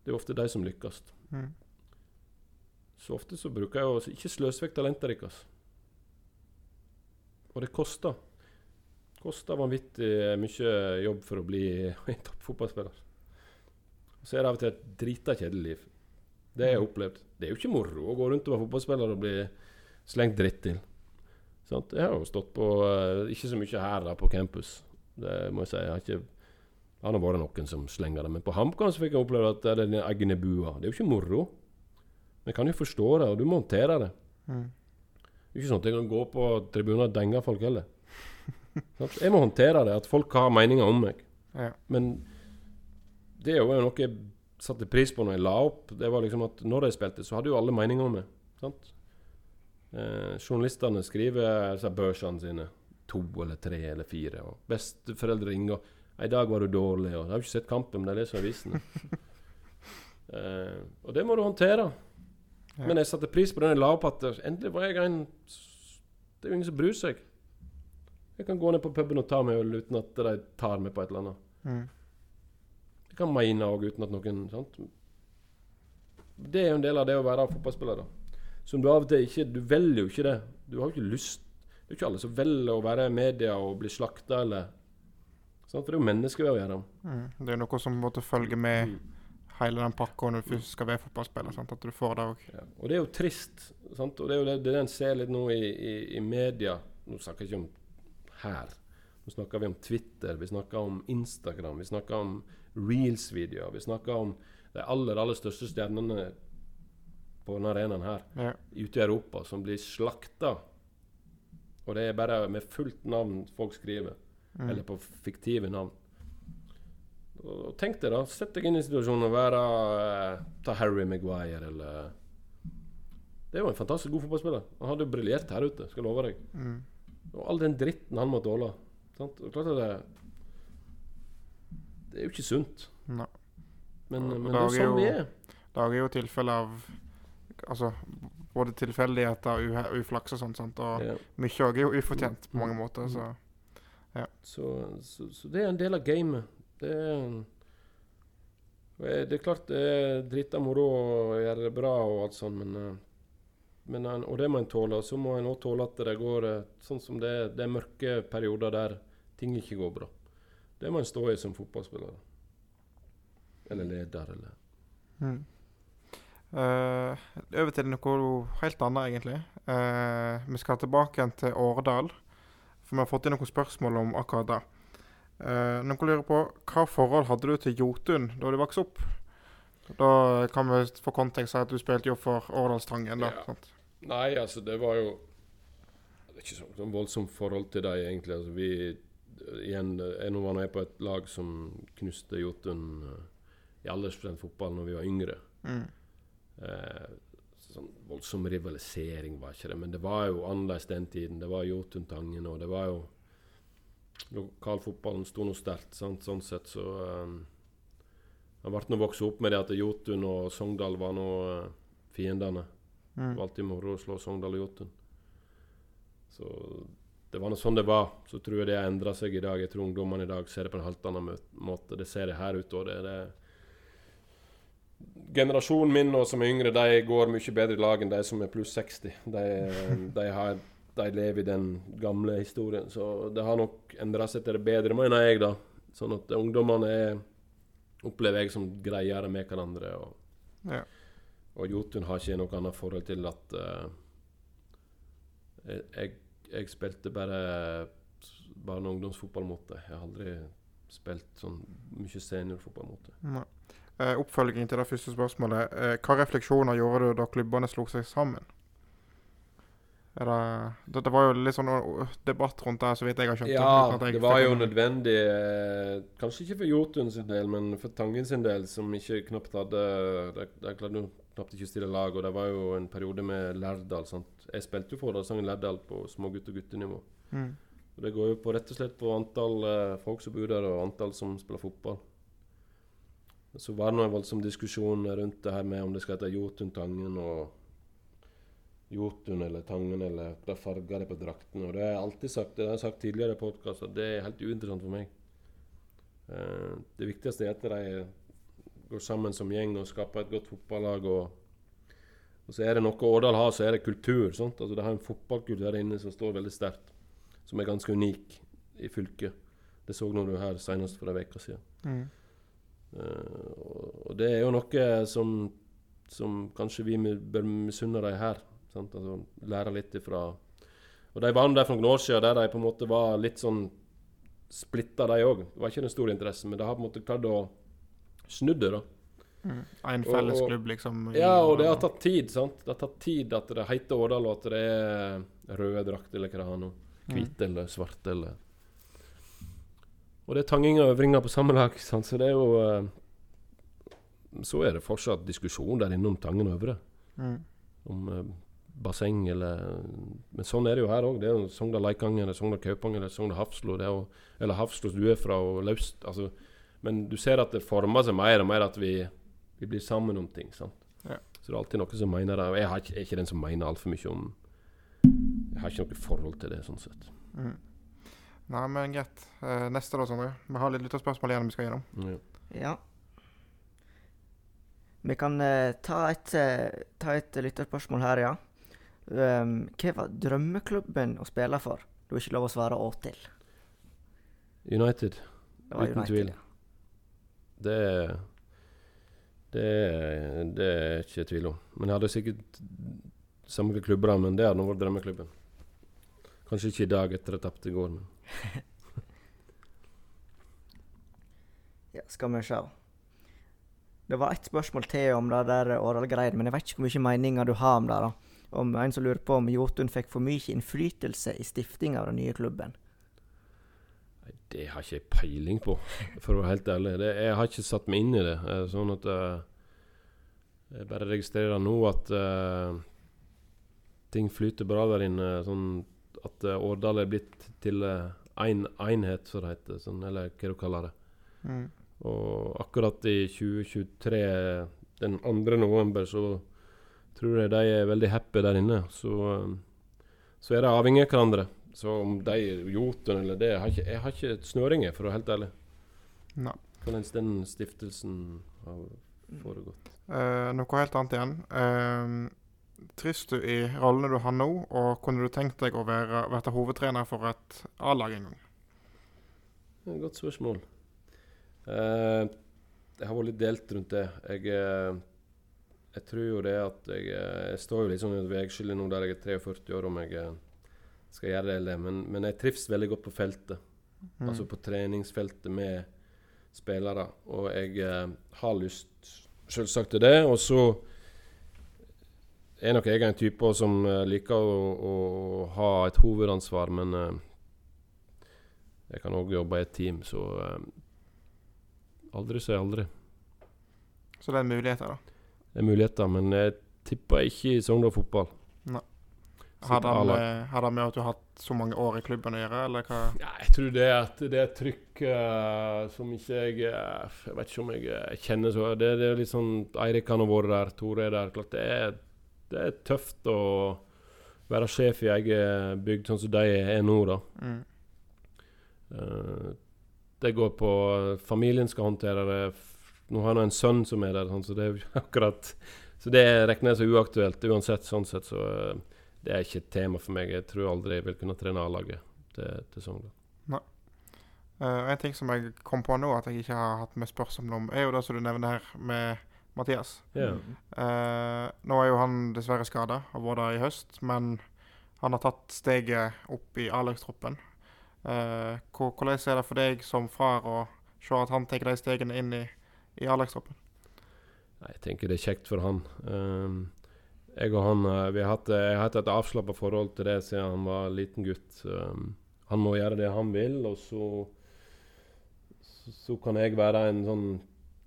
det er ofte de som lykkes. Mm. Så ofte så bruker jeg å ikke sløse vekk talentet deres. Og det koster. Koster vanvittig mye jobb for å bli [LAUGHS] en toppfotballspiller. Så er det av og til et drita kjedelig liv. Det har jeg opplevd. Det er jo ikke moro å gå rundt og være fotballspiller og bli slengt dritt til. Sant? Jeg har jo stått på uh, Ikke så mye her da, på campus, det må jeg si. Jeg har ikke det har vært noen som slenger det. Men på HamKam fikk jeg oppleve at det er den egne bua. Det er jo ikke moro. Men jeg kan jo forstå det, og du må håndtere det. Mm. Det er ikke sånn at jeg kan gå på tribuner og denge folk heller. jeg må håndtere det, at folk har meninger om meg. Ja. Men det er jo noe jeg satte pris på når jeg la opp. Det var liksom at Når jeg spilte, så hadde jo alle meninger om meg. Sant? Eh, journalistene skriver altså, børsene sine. to eller tre eller fire. Og besteforeldre ringer 'I dag var du dårlig', og 'Jeg har ikke sett kampen, men jeg leser avisene'. eh, og det må du håndtere. Ja. Men jeg satte pris på den jeg la opp at endelig var jeg en Det er jo ingen som bryr seg. Jeg kan gå ned på puben og ta meg øl uten at de tar meg på et eller annet. Mm. Jeg kan mene òg uten at noen sant? Det er jo en del av det å være fotballspiller. da Som du av og til ikke Du velger jo ikke det. Du har jo ikke lyst Det er jo ikke alle som velger å være i media og bli slakta eller sant? For det er jo mennesker vi har å gjøre. Mm. Det er noe som måtte følge med Mm. hele den pakka når du først skal være fotballspiller. Sant? At du får det òg. Ja. Og det er jo trist. Sant? Og det er jo det, det en ser litt nå i, i, i media. Nå snakker jeg ikke om her. Nå snakker vi om Twitter, vi snakker om Instagram, vi snakker om reels-videoer. Vi snakker om de aller, aller største stjernene på denne arenaen her Ja. ute i Europa som blir slakta. Og det er bare med fullt navn folk skriver. Mm. Eller på fiktive navn. Og tenk deg da, Sett deg inn i situasjonen og være eh, Ta Harry Maguire eller Det er jo en fantastisk god fotballspiller. Han hadde jo briljert her ute, skal jeg love deg. Mm. Og all den dritten han må tåle. Sant? Og klart at det Det er jo ikke sunt. Nei. Men, men det er sånn vi er. Det er jo tilfelle av Altså både tilfeldigheter, og uflaks og sånt. Sant? Og Ja. mye òg er jo ufortjent på mange Mm. måter. Så Så, så, så det er en del av gamet. Det er, det er klart det er drita moro å gjøre det bra og alt sånt, men, eh, men Og det må en tåle. Og så må en òg tåle at det går eh, sånn som det er. Det er mørke perioder der ting ikke går bra. Det må en stå i som fotballspiller. Eller leder, eller mm. Eh, over til noe helt annet, egentlig. Uh, vi skal tilbake igjen til Årdal. For vi har fått inn noen spørsmål om akkurat det. Uh, noen lurer på hva forhold hadde du til Jotun da du vokste opp? Da kan vi få kontekst si at du spilte jo for Årdalstangen. da, Ja. sant? Nei, altså, det var jo Det er ikke sånn, sånn voldsomt forhold til dem, egentlig. Altså, vi igjen, Jeg nå var med på et lag som knuste Jotun i aldersbestemt fotball når vi var yngre. Mm. Eh, sånn voldsom rivalisering var ikke det, men det var jo annerledes den tiden. Det var Jotun Tangen, og det var jo Lokalfotballen sto noe sterkt, sant? sånn sett, så um, Jeg ble nå vokst opp med det at Jotun og Sogndal var nå eh, fiendene. Det Mm. var alltid moro å slå Sogndal og Jotun. Så det var nå sånn det var. Så tror jeg det har endra seg i dag. Jeg tror ungdommene i dag ser det på en helt annen måte. Det ser det her ute òg. Det, det Generasjonen min og som er yngre, de går mye bedre i lag enn de som er pluss 60. De, [LAUGHS] de, har, de lever i den gamle historien. Så det har nok endra seg til det bedre, mener jeg, da. Sånn at ungdommene er, opplever jeg som greiere med hverandre. og Ja. og Jotun har ikke noe annet forhold til at uh, jeg, jeg, spilte bare barne- og ungdomsfotball mot det. Jeg har aldri spilt sånn mye seniorfotball mot det. Eh, oppfølging til det første spørsmålet. Eh, hva refleksjoner gjorde du da klubbene slo seg sammen? Det, det, det var jo litt sånn debatt rundt det, så vidt jeg har skjønt. Ja, det var jo nødvendig. Eh, kanskje ikke for Jotun sin del, men for Tangen sin del, som ikke knapt hadde De, de klarte knapt ikke å stille lag, og det var jo en periode med Lærdal. sant? Jeg spilte jo for Årdalstangen Lærdal på smågutt- og guttenivå. Mm. Og Det går jo på rett og slett på antall folk som bor der, og antall som spiller fotball. Så var det nå en voldsom diskusjon rundt det her med om det skal hete Jotun Tangen og Jotun eller Tangen, eller hva farger det på draktene. Og det har jeg alltid sagt, det har jeg sagt tidligere i podkast, at det er helt uinteressant for meg. Uh, det viktigste er at de går sammen som gjeng og skaper et godt fotballag. Og, og så er det noe Årdal har, så er det kultur. Sant? Altså, det har en fotballkultur der inne som står veldig sterkt som er ganske unik i fylket. Det så du her senest for en uke siden. Mm. Eh, og, og det er jo noe som, som kanskje vi bør misunne dem her. Sant? Altså, lære litt ifra Og de var der for noen år siden der de på en måte var litt sånn splitta, de òg. Det var ikke den store interessen, men de har på en måte klart å snu det, da. Mm. En felles og- klubb, liksom. Ja, og det har tatt tid. sant? Det har tatt tid at det heter Årdal, og at det er røde drakter eller hva det er nå. Mm. Hvite eller svarte eller Og det er tanginger og øvringer på samme lag, sant? så det er jo eh, Så er det fortsatt diskusjon der inne om Tangen Øvre. Mm. Om eh, basseng eller Men sånn er det jo her òg. Det er jo Sogndal Leikanger, det er Sogndal Kaupanger, det er Sogndal Hafslo. Det er jo, eller Hafslo du er fra, og Laust altså, Men du ser at det former seg mer og mer at vi, vi blir sammen om ting. sant? Ja. Så det er alltid noen som mener det. Og jeg har ikke, er ikke den som mener altfor mye om Jeg har ikke noe forhold til det, sånn sett. Mm. Nei, men greit. Eh, neste da, Sondre. Vi har litt lytterspørsmål igjen vi skal gjennom. Ja. Ja. Vi kan eh, ta et, eh, ta et lytterspørsmål her, ja. Um, hva var drømmeklubben å spille for? Du har ikke lov å svare å til. United. Uten United, tvil. ja. Det det, det er ikke tvil om. Men jeg hadde sikkert samme klubber, men det hadde vært drømmeklubben. Kanskje ikke i dag etter at jeg tapte i går, men [LAUGHS] Ja, skal vi se. Det var ett spørsmål til om det der Årdal-greiene, men jeg vet ikke hvor mye meninger du har om det. da. Om En som lurer på om Jotun fikk for mye innflytelse i stiftinga av den nye klubben. Nei, det har ikke jeg peiling på, for å være helt ærlig. Det, jeg har ikke satt meg inn i det. eh, Sånn at uh, Jeg bare registrerer nå at uh, ting flyter bra der inne. Sånn at uh, Årdal er blitt til én enhet, som det heter. Sånn, eller hva du kaller det. Mm. Og akkurat i 2023, den 2. november, så tror jeg de er veldig happy der inne. Så, eh, så er de avhengig av hverandre. Så om de Jotun eller det Jeg har ikke, jeg har ikke snøring, for å være helt ærlig. Nei. Hvordan den stiftelsen har foregått. Uh, noe helt annet igjen. Uh, trives du i rollene du har nå, og kunne du tenkt deg å være, være hovedtrener for et A-lag en gang? Det er et Godt spørsmål. Eh, jeg har vært litt delt rundt det. Jeg, eh, jeg tror jo det at jeg, eh, jeg står jo litt sånn i et veiskille nå der jeg er 43 år, om jeg eh, skal gjøre det eller det. Men, men jeg trives veldig godt på feltet. Mm. Altså på treningsfeltet med spillere. Og jeg har lyst selvsagt til det. Og så er nok jeg en type som eh, liker å, å ha et hovedansvar, men eh, jeg kan òg jobbe i et team, så eh, aldri si aldri. Så det er muligheter, da. Det er muligheter, men jeg tipper ikke i Sogndal fotball. Har det, med, har det med at du har hatt så mange år i klubben å gjøre, eller hva? Ja, jeg tror det at det er et trykk uh, som ikke jeg Jeg vet ikke om jeg kjenner så det, det er litt sånn Eirik han har vært der, Tore er der. Klart det er, det er tøft å være sjef i eget bygd sånn som de er nå, da. Mm. Eh, det går på Familien skal håndtere det. Nå har jeg en sønn som er der, sånn, så det er [LAUGHS] akkurat Så det regner jeg som uaktuelt uansett, sånn sett. Så eh, det er ikke et tema for meg. Jeg tror aldri jeg vil kunne trene A-laget til, til Sogndal. Uh, en ting som jeg kom på nå at jeg ikke har hatt med spørsmål om, er jo det som du nevner her med Mathias. Yeah. Eh, nå er jo han dessverre skada, har vært der i høst, men han har tatt steget opp i A-lagstroppen. Eh, hvordan er det for deg som far å se at han tar de stegene inn i, i A-lagstroppen? Jeg tenker det er kjekt for han. Um, jeg og han eh, vi har hatt, eh, Jeg har hatt et avslappa forhold til det siden han var liten gutt. Um, han må gjøre det han vil, og så, så Så kan jeg være en sånn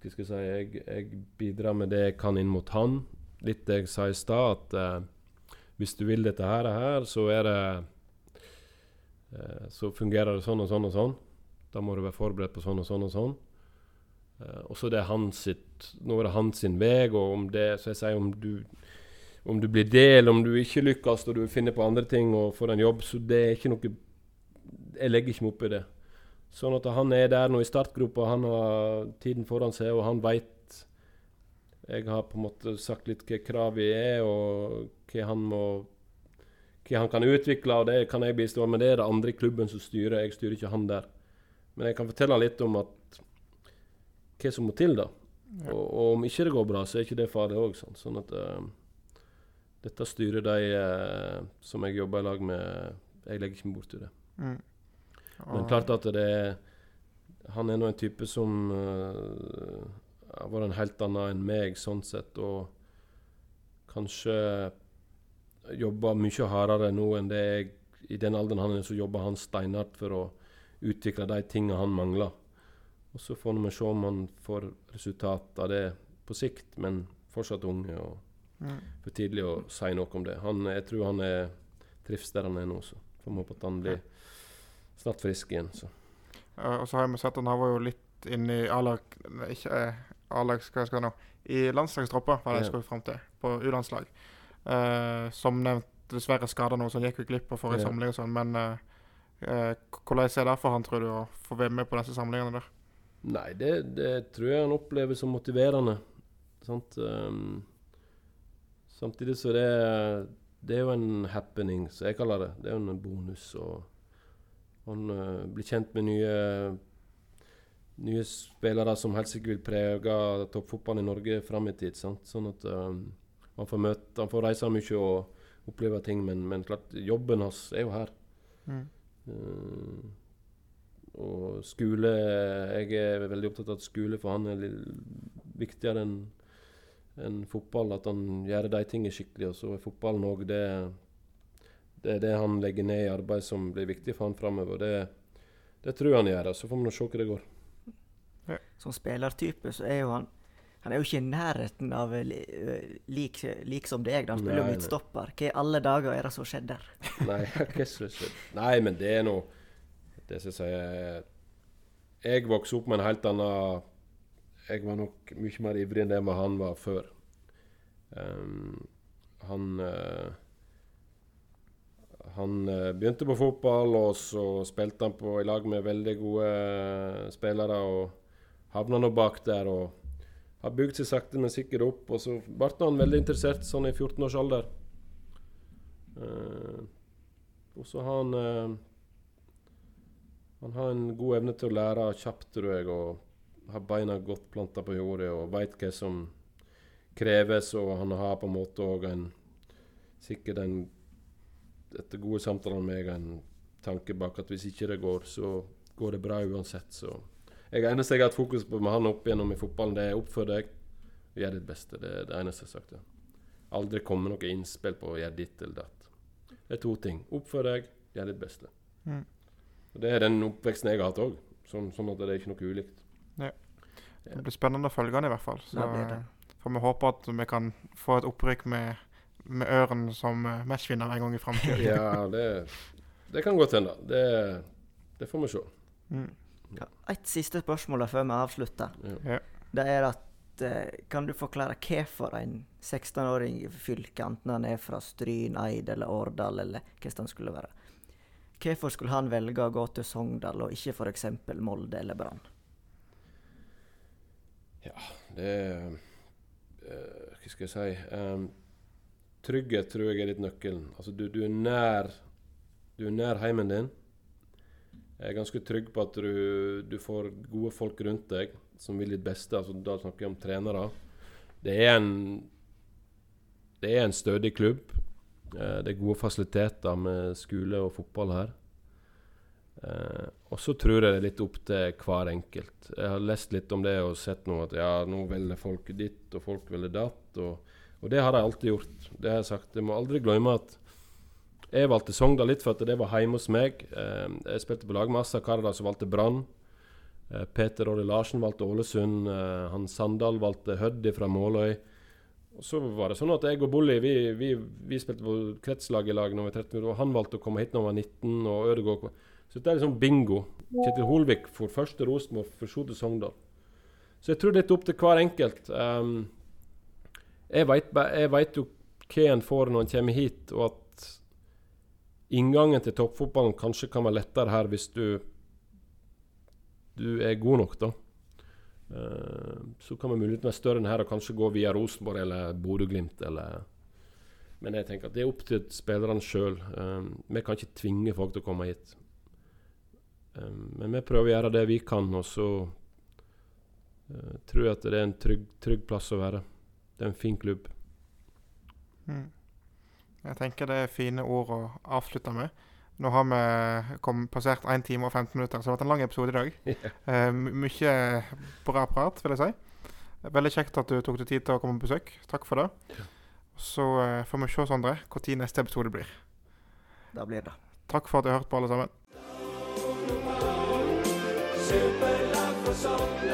Hva skal jeg si Jeg, jeg bidrar med det jeg kan inn mot han. Litt det jeg sa i stad, at eh, hvis du vil dette her, her så er det eh, Så fungerer det sånn og sånn og sånn. Da må du være forberedt på sånn og sånn og sånn. Eh, og så det er hans sitt Nå er det hans sin vei, og om det Så jeg sier om du om du blir det, eller om du ikke lykkes og du finner på andre ting og får en jobb, så det er ikke noe Jeg legger ikke meg opp i det. Sånn at han er der nå i startgropa, han har tiden foran seg, og han veit Jeg har på en måte sagt litt hva kravet er, og hva han må Hva han kan utvikle, og det kan jeg bistå men Det er det andre i klubben som styrer, jeg styrer ikke han der. Men jeg kan fortelle litt om at hva som må til, da. Ja. Og, og om ikke det går bra, så er ikke det farlig òg. Sånn. sånn at uh, dette styrer de uh, som jeg jobber i lag med. Jeg legger ikke meg borti det. Mm. Men klart at det er Han er nå en type som har vært en helt annen enn meg, sånn sett, og kanskje jobber mye hardere nå enn det jeg I den alderen han er, så jobber han steinhardt for å utvikle de tingene han mangler. Og så får vi se om han får resultat av det på sikt, men fortsatt unge. og Mm. for tidlig å si noe om det. Han, jeg tror han er trives der han er nå, så får vi håpe at han blir snart frisk igjen. Så. Uh, og så har vi sett han var jo litt inne i A-lag Ikke eh, A-lag, hva skal nå? I landslagstroppa, var det jeg skulle fram til. På U-landslag. Uh, som nevnt dessverre skada noe, så han gikk jo glipp av forrige Ja. samling og sånn. Men uh, hvordan er det for han, tror du, å få være med på disse samlingene der? Nei, det, det tror jeg han opplever som motiverende. Sant? Um, samtidig så det det er jo en happening, som jeg kaller det. Det er jo en bonus. og Han uh, blir kjent med nye nye spillere som helt sikkert vil prege toppfotballen i Norge fram i tid. Sant? Sånn at um, han får møte, han får reise mye og oppleve ting, men, men klart, jobben hans er jo her. Mm. Uh, og skole Jeg er veldig opptatt av at skole for han er viktigere enn enn fotball. At han gjør de tingene skikkelig. Og så er fotballen òg det Det er det han legger ned i arbeid som blir viktig for han framover. Det, det tror jeg han gjør. Så får vi nå se hva det går. Som spillertype så er jo han Han er jo ikke i nærheten av li, lik, lik som deg. da. Han spiller jo midtstopper. Hva i alle dager er det som [LAUGHS] skjedde der? Nei? Nei, men det er nå Det som jeg sier Jeg vokste opp med en helt annen Jeg var nok mye mer ivrig enn det han var før. Um, han eh, Han eh, begynte på fotball, og så spilte han på i lag med veldig gode eh, spillere. Og havna nå bak der og har bygd seg sakte, men sikkert opp. Og så ble han veldig interessert sånn i 14 års alder. Eh, og så har han uh, Han har en god evne til å lære kjapt, tror jeg, og har beina godt planta på jordet og veit hva som kreves, og han har på en måte òg en Sikkert en etter gode samtaler med meg en tanke bak at hvis ikke det går, så går det bra uansett. Så jeg eneste jeg har hatt fokus på med han opp igjennom i fotballen, det er oppfør deg gjør ditt beste. Det er det eneste jeg har sagt. Ja. Aldri komme noe innspill på å gjøre ditt eller datt. Det er to ting. Oppfør deg, gjør ditt beste. Mm. Det er den oppveksten jeg har hatt òg, sånn, sånn at det er ikke noe ulikt. Det blir spennende å følge han i hvert fall. Så Det det. får vi håpe at vi kan få et opprykk med, med Øren som eh, matchvinner en gang i framtida. Ja, det, det kan godt hende. Det, det får vi se. Mm. Ja, et siste spørsmål før vi avslutter. Ja. Det er at eh, Kan du forklare hvorfor en 16-åring i fylket, enten han er fra Stryn, Eid eller Årdal, eller hva han skulle være Hvorfor skulle han velge å gå til Sogndal, og ikke f.eks. Molde eller Brann? Ja, Det eh, Hva skal jeg si Em, Trygghet tror jeg er litt nøkkelen. Altså, du, du er nær Du er nær heimen din. Jeg er ganske trygg på at du, du får gode folk rundt deg som vil ditt beste. Altså, da snakker jeg om trenere. Det er en Det er en stødig klubb. Eh, det er gode fasiliteter med skole og fotball her. Eh, og så tror jeg det er litt opp til hver enkelt. Jeg har lest litt om det og sett nå at ja, nå velger folk ditt, og folk velger datt. Og, og det har de alltid gjort. Det har jeg sagt. Jeg må aldri glemme at jeg valgte Sogndal litt for at det var hjemme hos meg. Eh, jeg spilte på lag med Assa Karadas som valgte Brann. Eh, Peter Åre Larsen valgte Ålesund. Eh, han Sandal valgte Høddi fra Måløy. Og så var det sånn at jeg og Bolli vi, vi, vi spilte på kretslag i lag når vi var 13 år, og han valgte å komme hit når han var 19, og Ødegaard Så det er liksom bingo. Kjetil Holvik for første Rosenborg, for så til Sogndal. Så jeg tror det er opp til hver enkelt. Um, jeg veit jo hva en får når en kommer hit, og at inngangen til toppfotballen kanskje kan være lettere her hvis du du er god nok, da. Eh, så kan vi muligheten være større enn her og kanskje gå via Rosenborg eller Bodø-Glimt Men jeg tenker at det er opp til spillerne sjøl. vi kan ikke tvinge folk til å komme hit. Eh, men vi prøver å gjøre det vi kan, og så eh, tror jeg at det er en trygg, trygg plass å være. Det er en fin klubb. Mm. Jeg tenker det er fine ord å avslutte med. Nå har vi kom, passert 1 time og 15 minutter, så det har vært en lang episode i dag. [LAUGHS] Eh, my- mye bra prat, vil jeg si. Veldig kjekt at du tok deg tid til å komme på besøk. Takk for det. Så eh, får vi se, Sondre, når neste episode blir. Da blir det. Takk for at du har hørt på, alle sammen. Superlag for Sogndal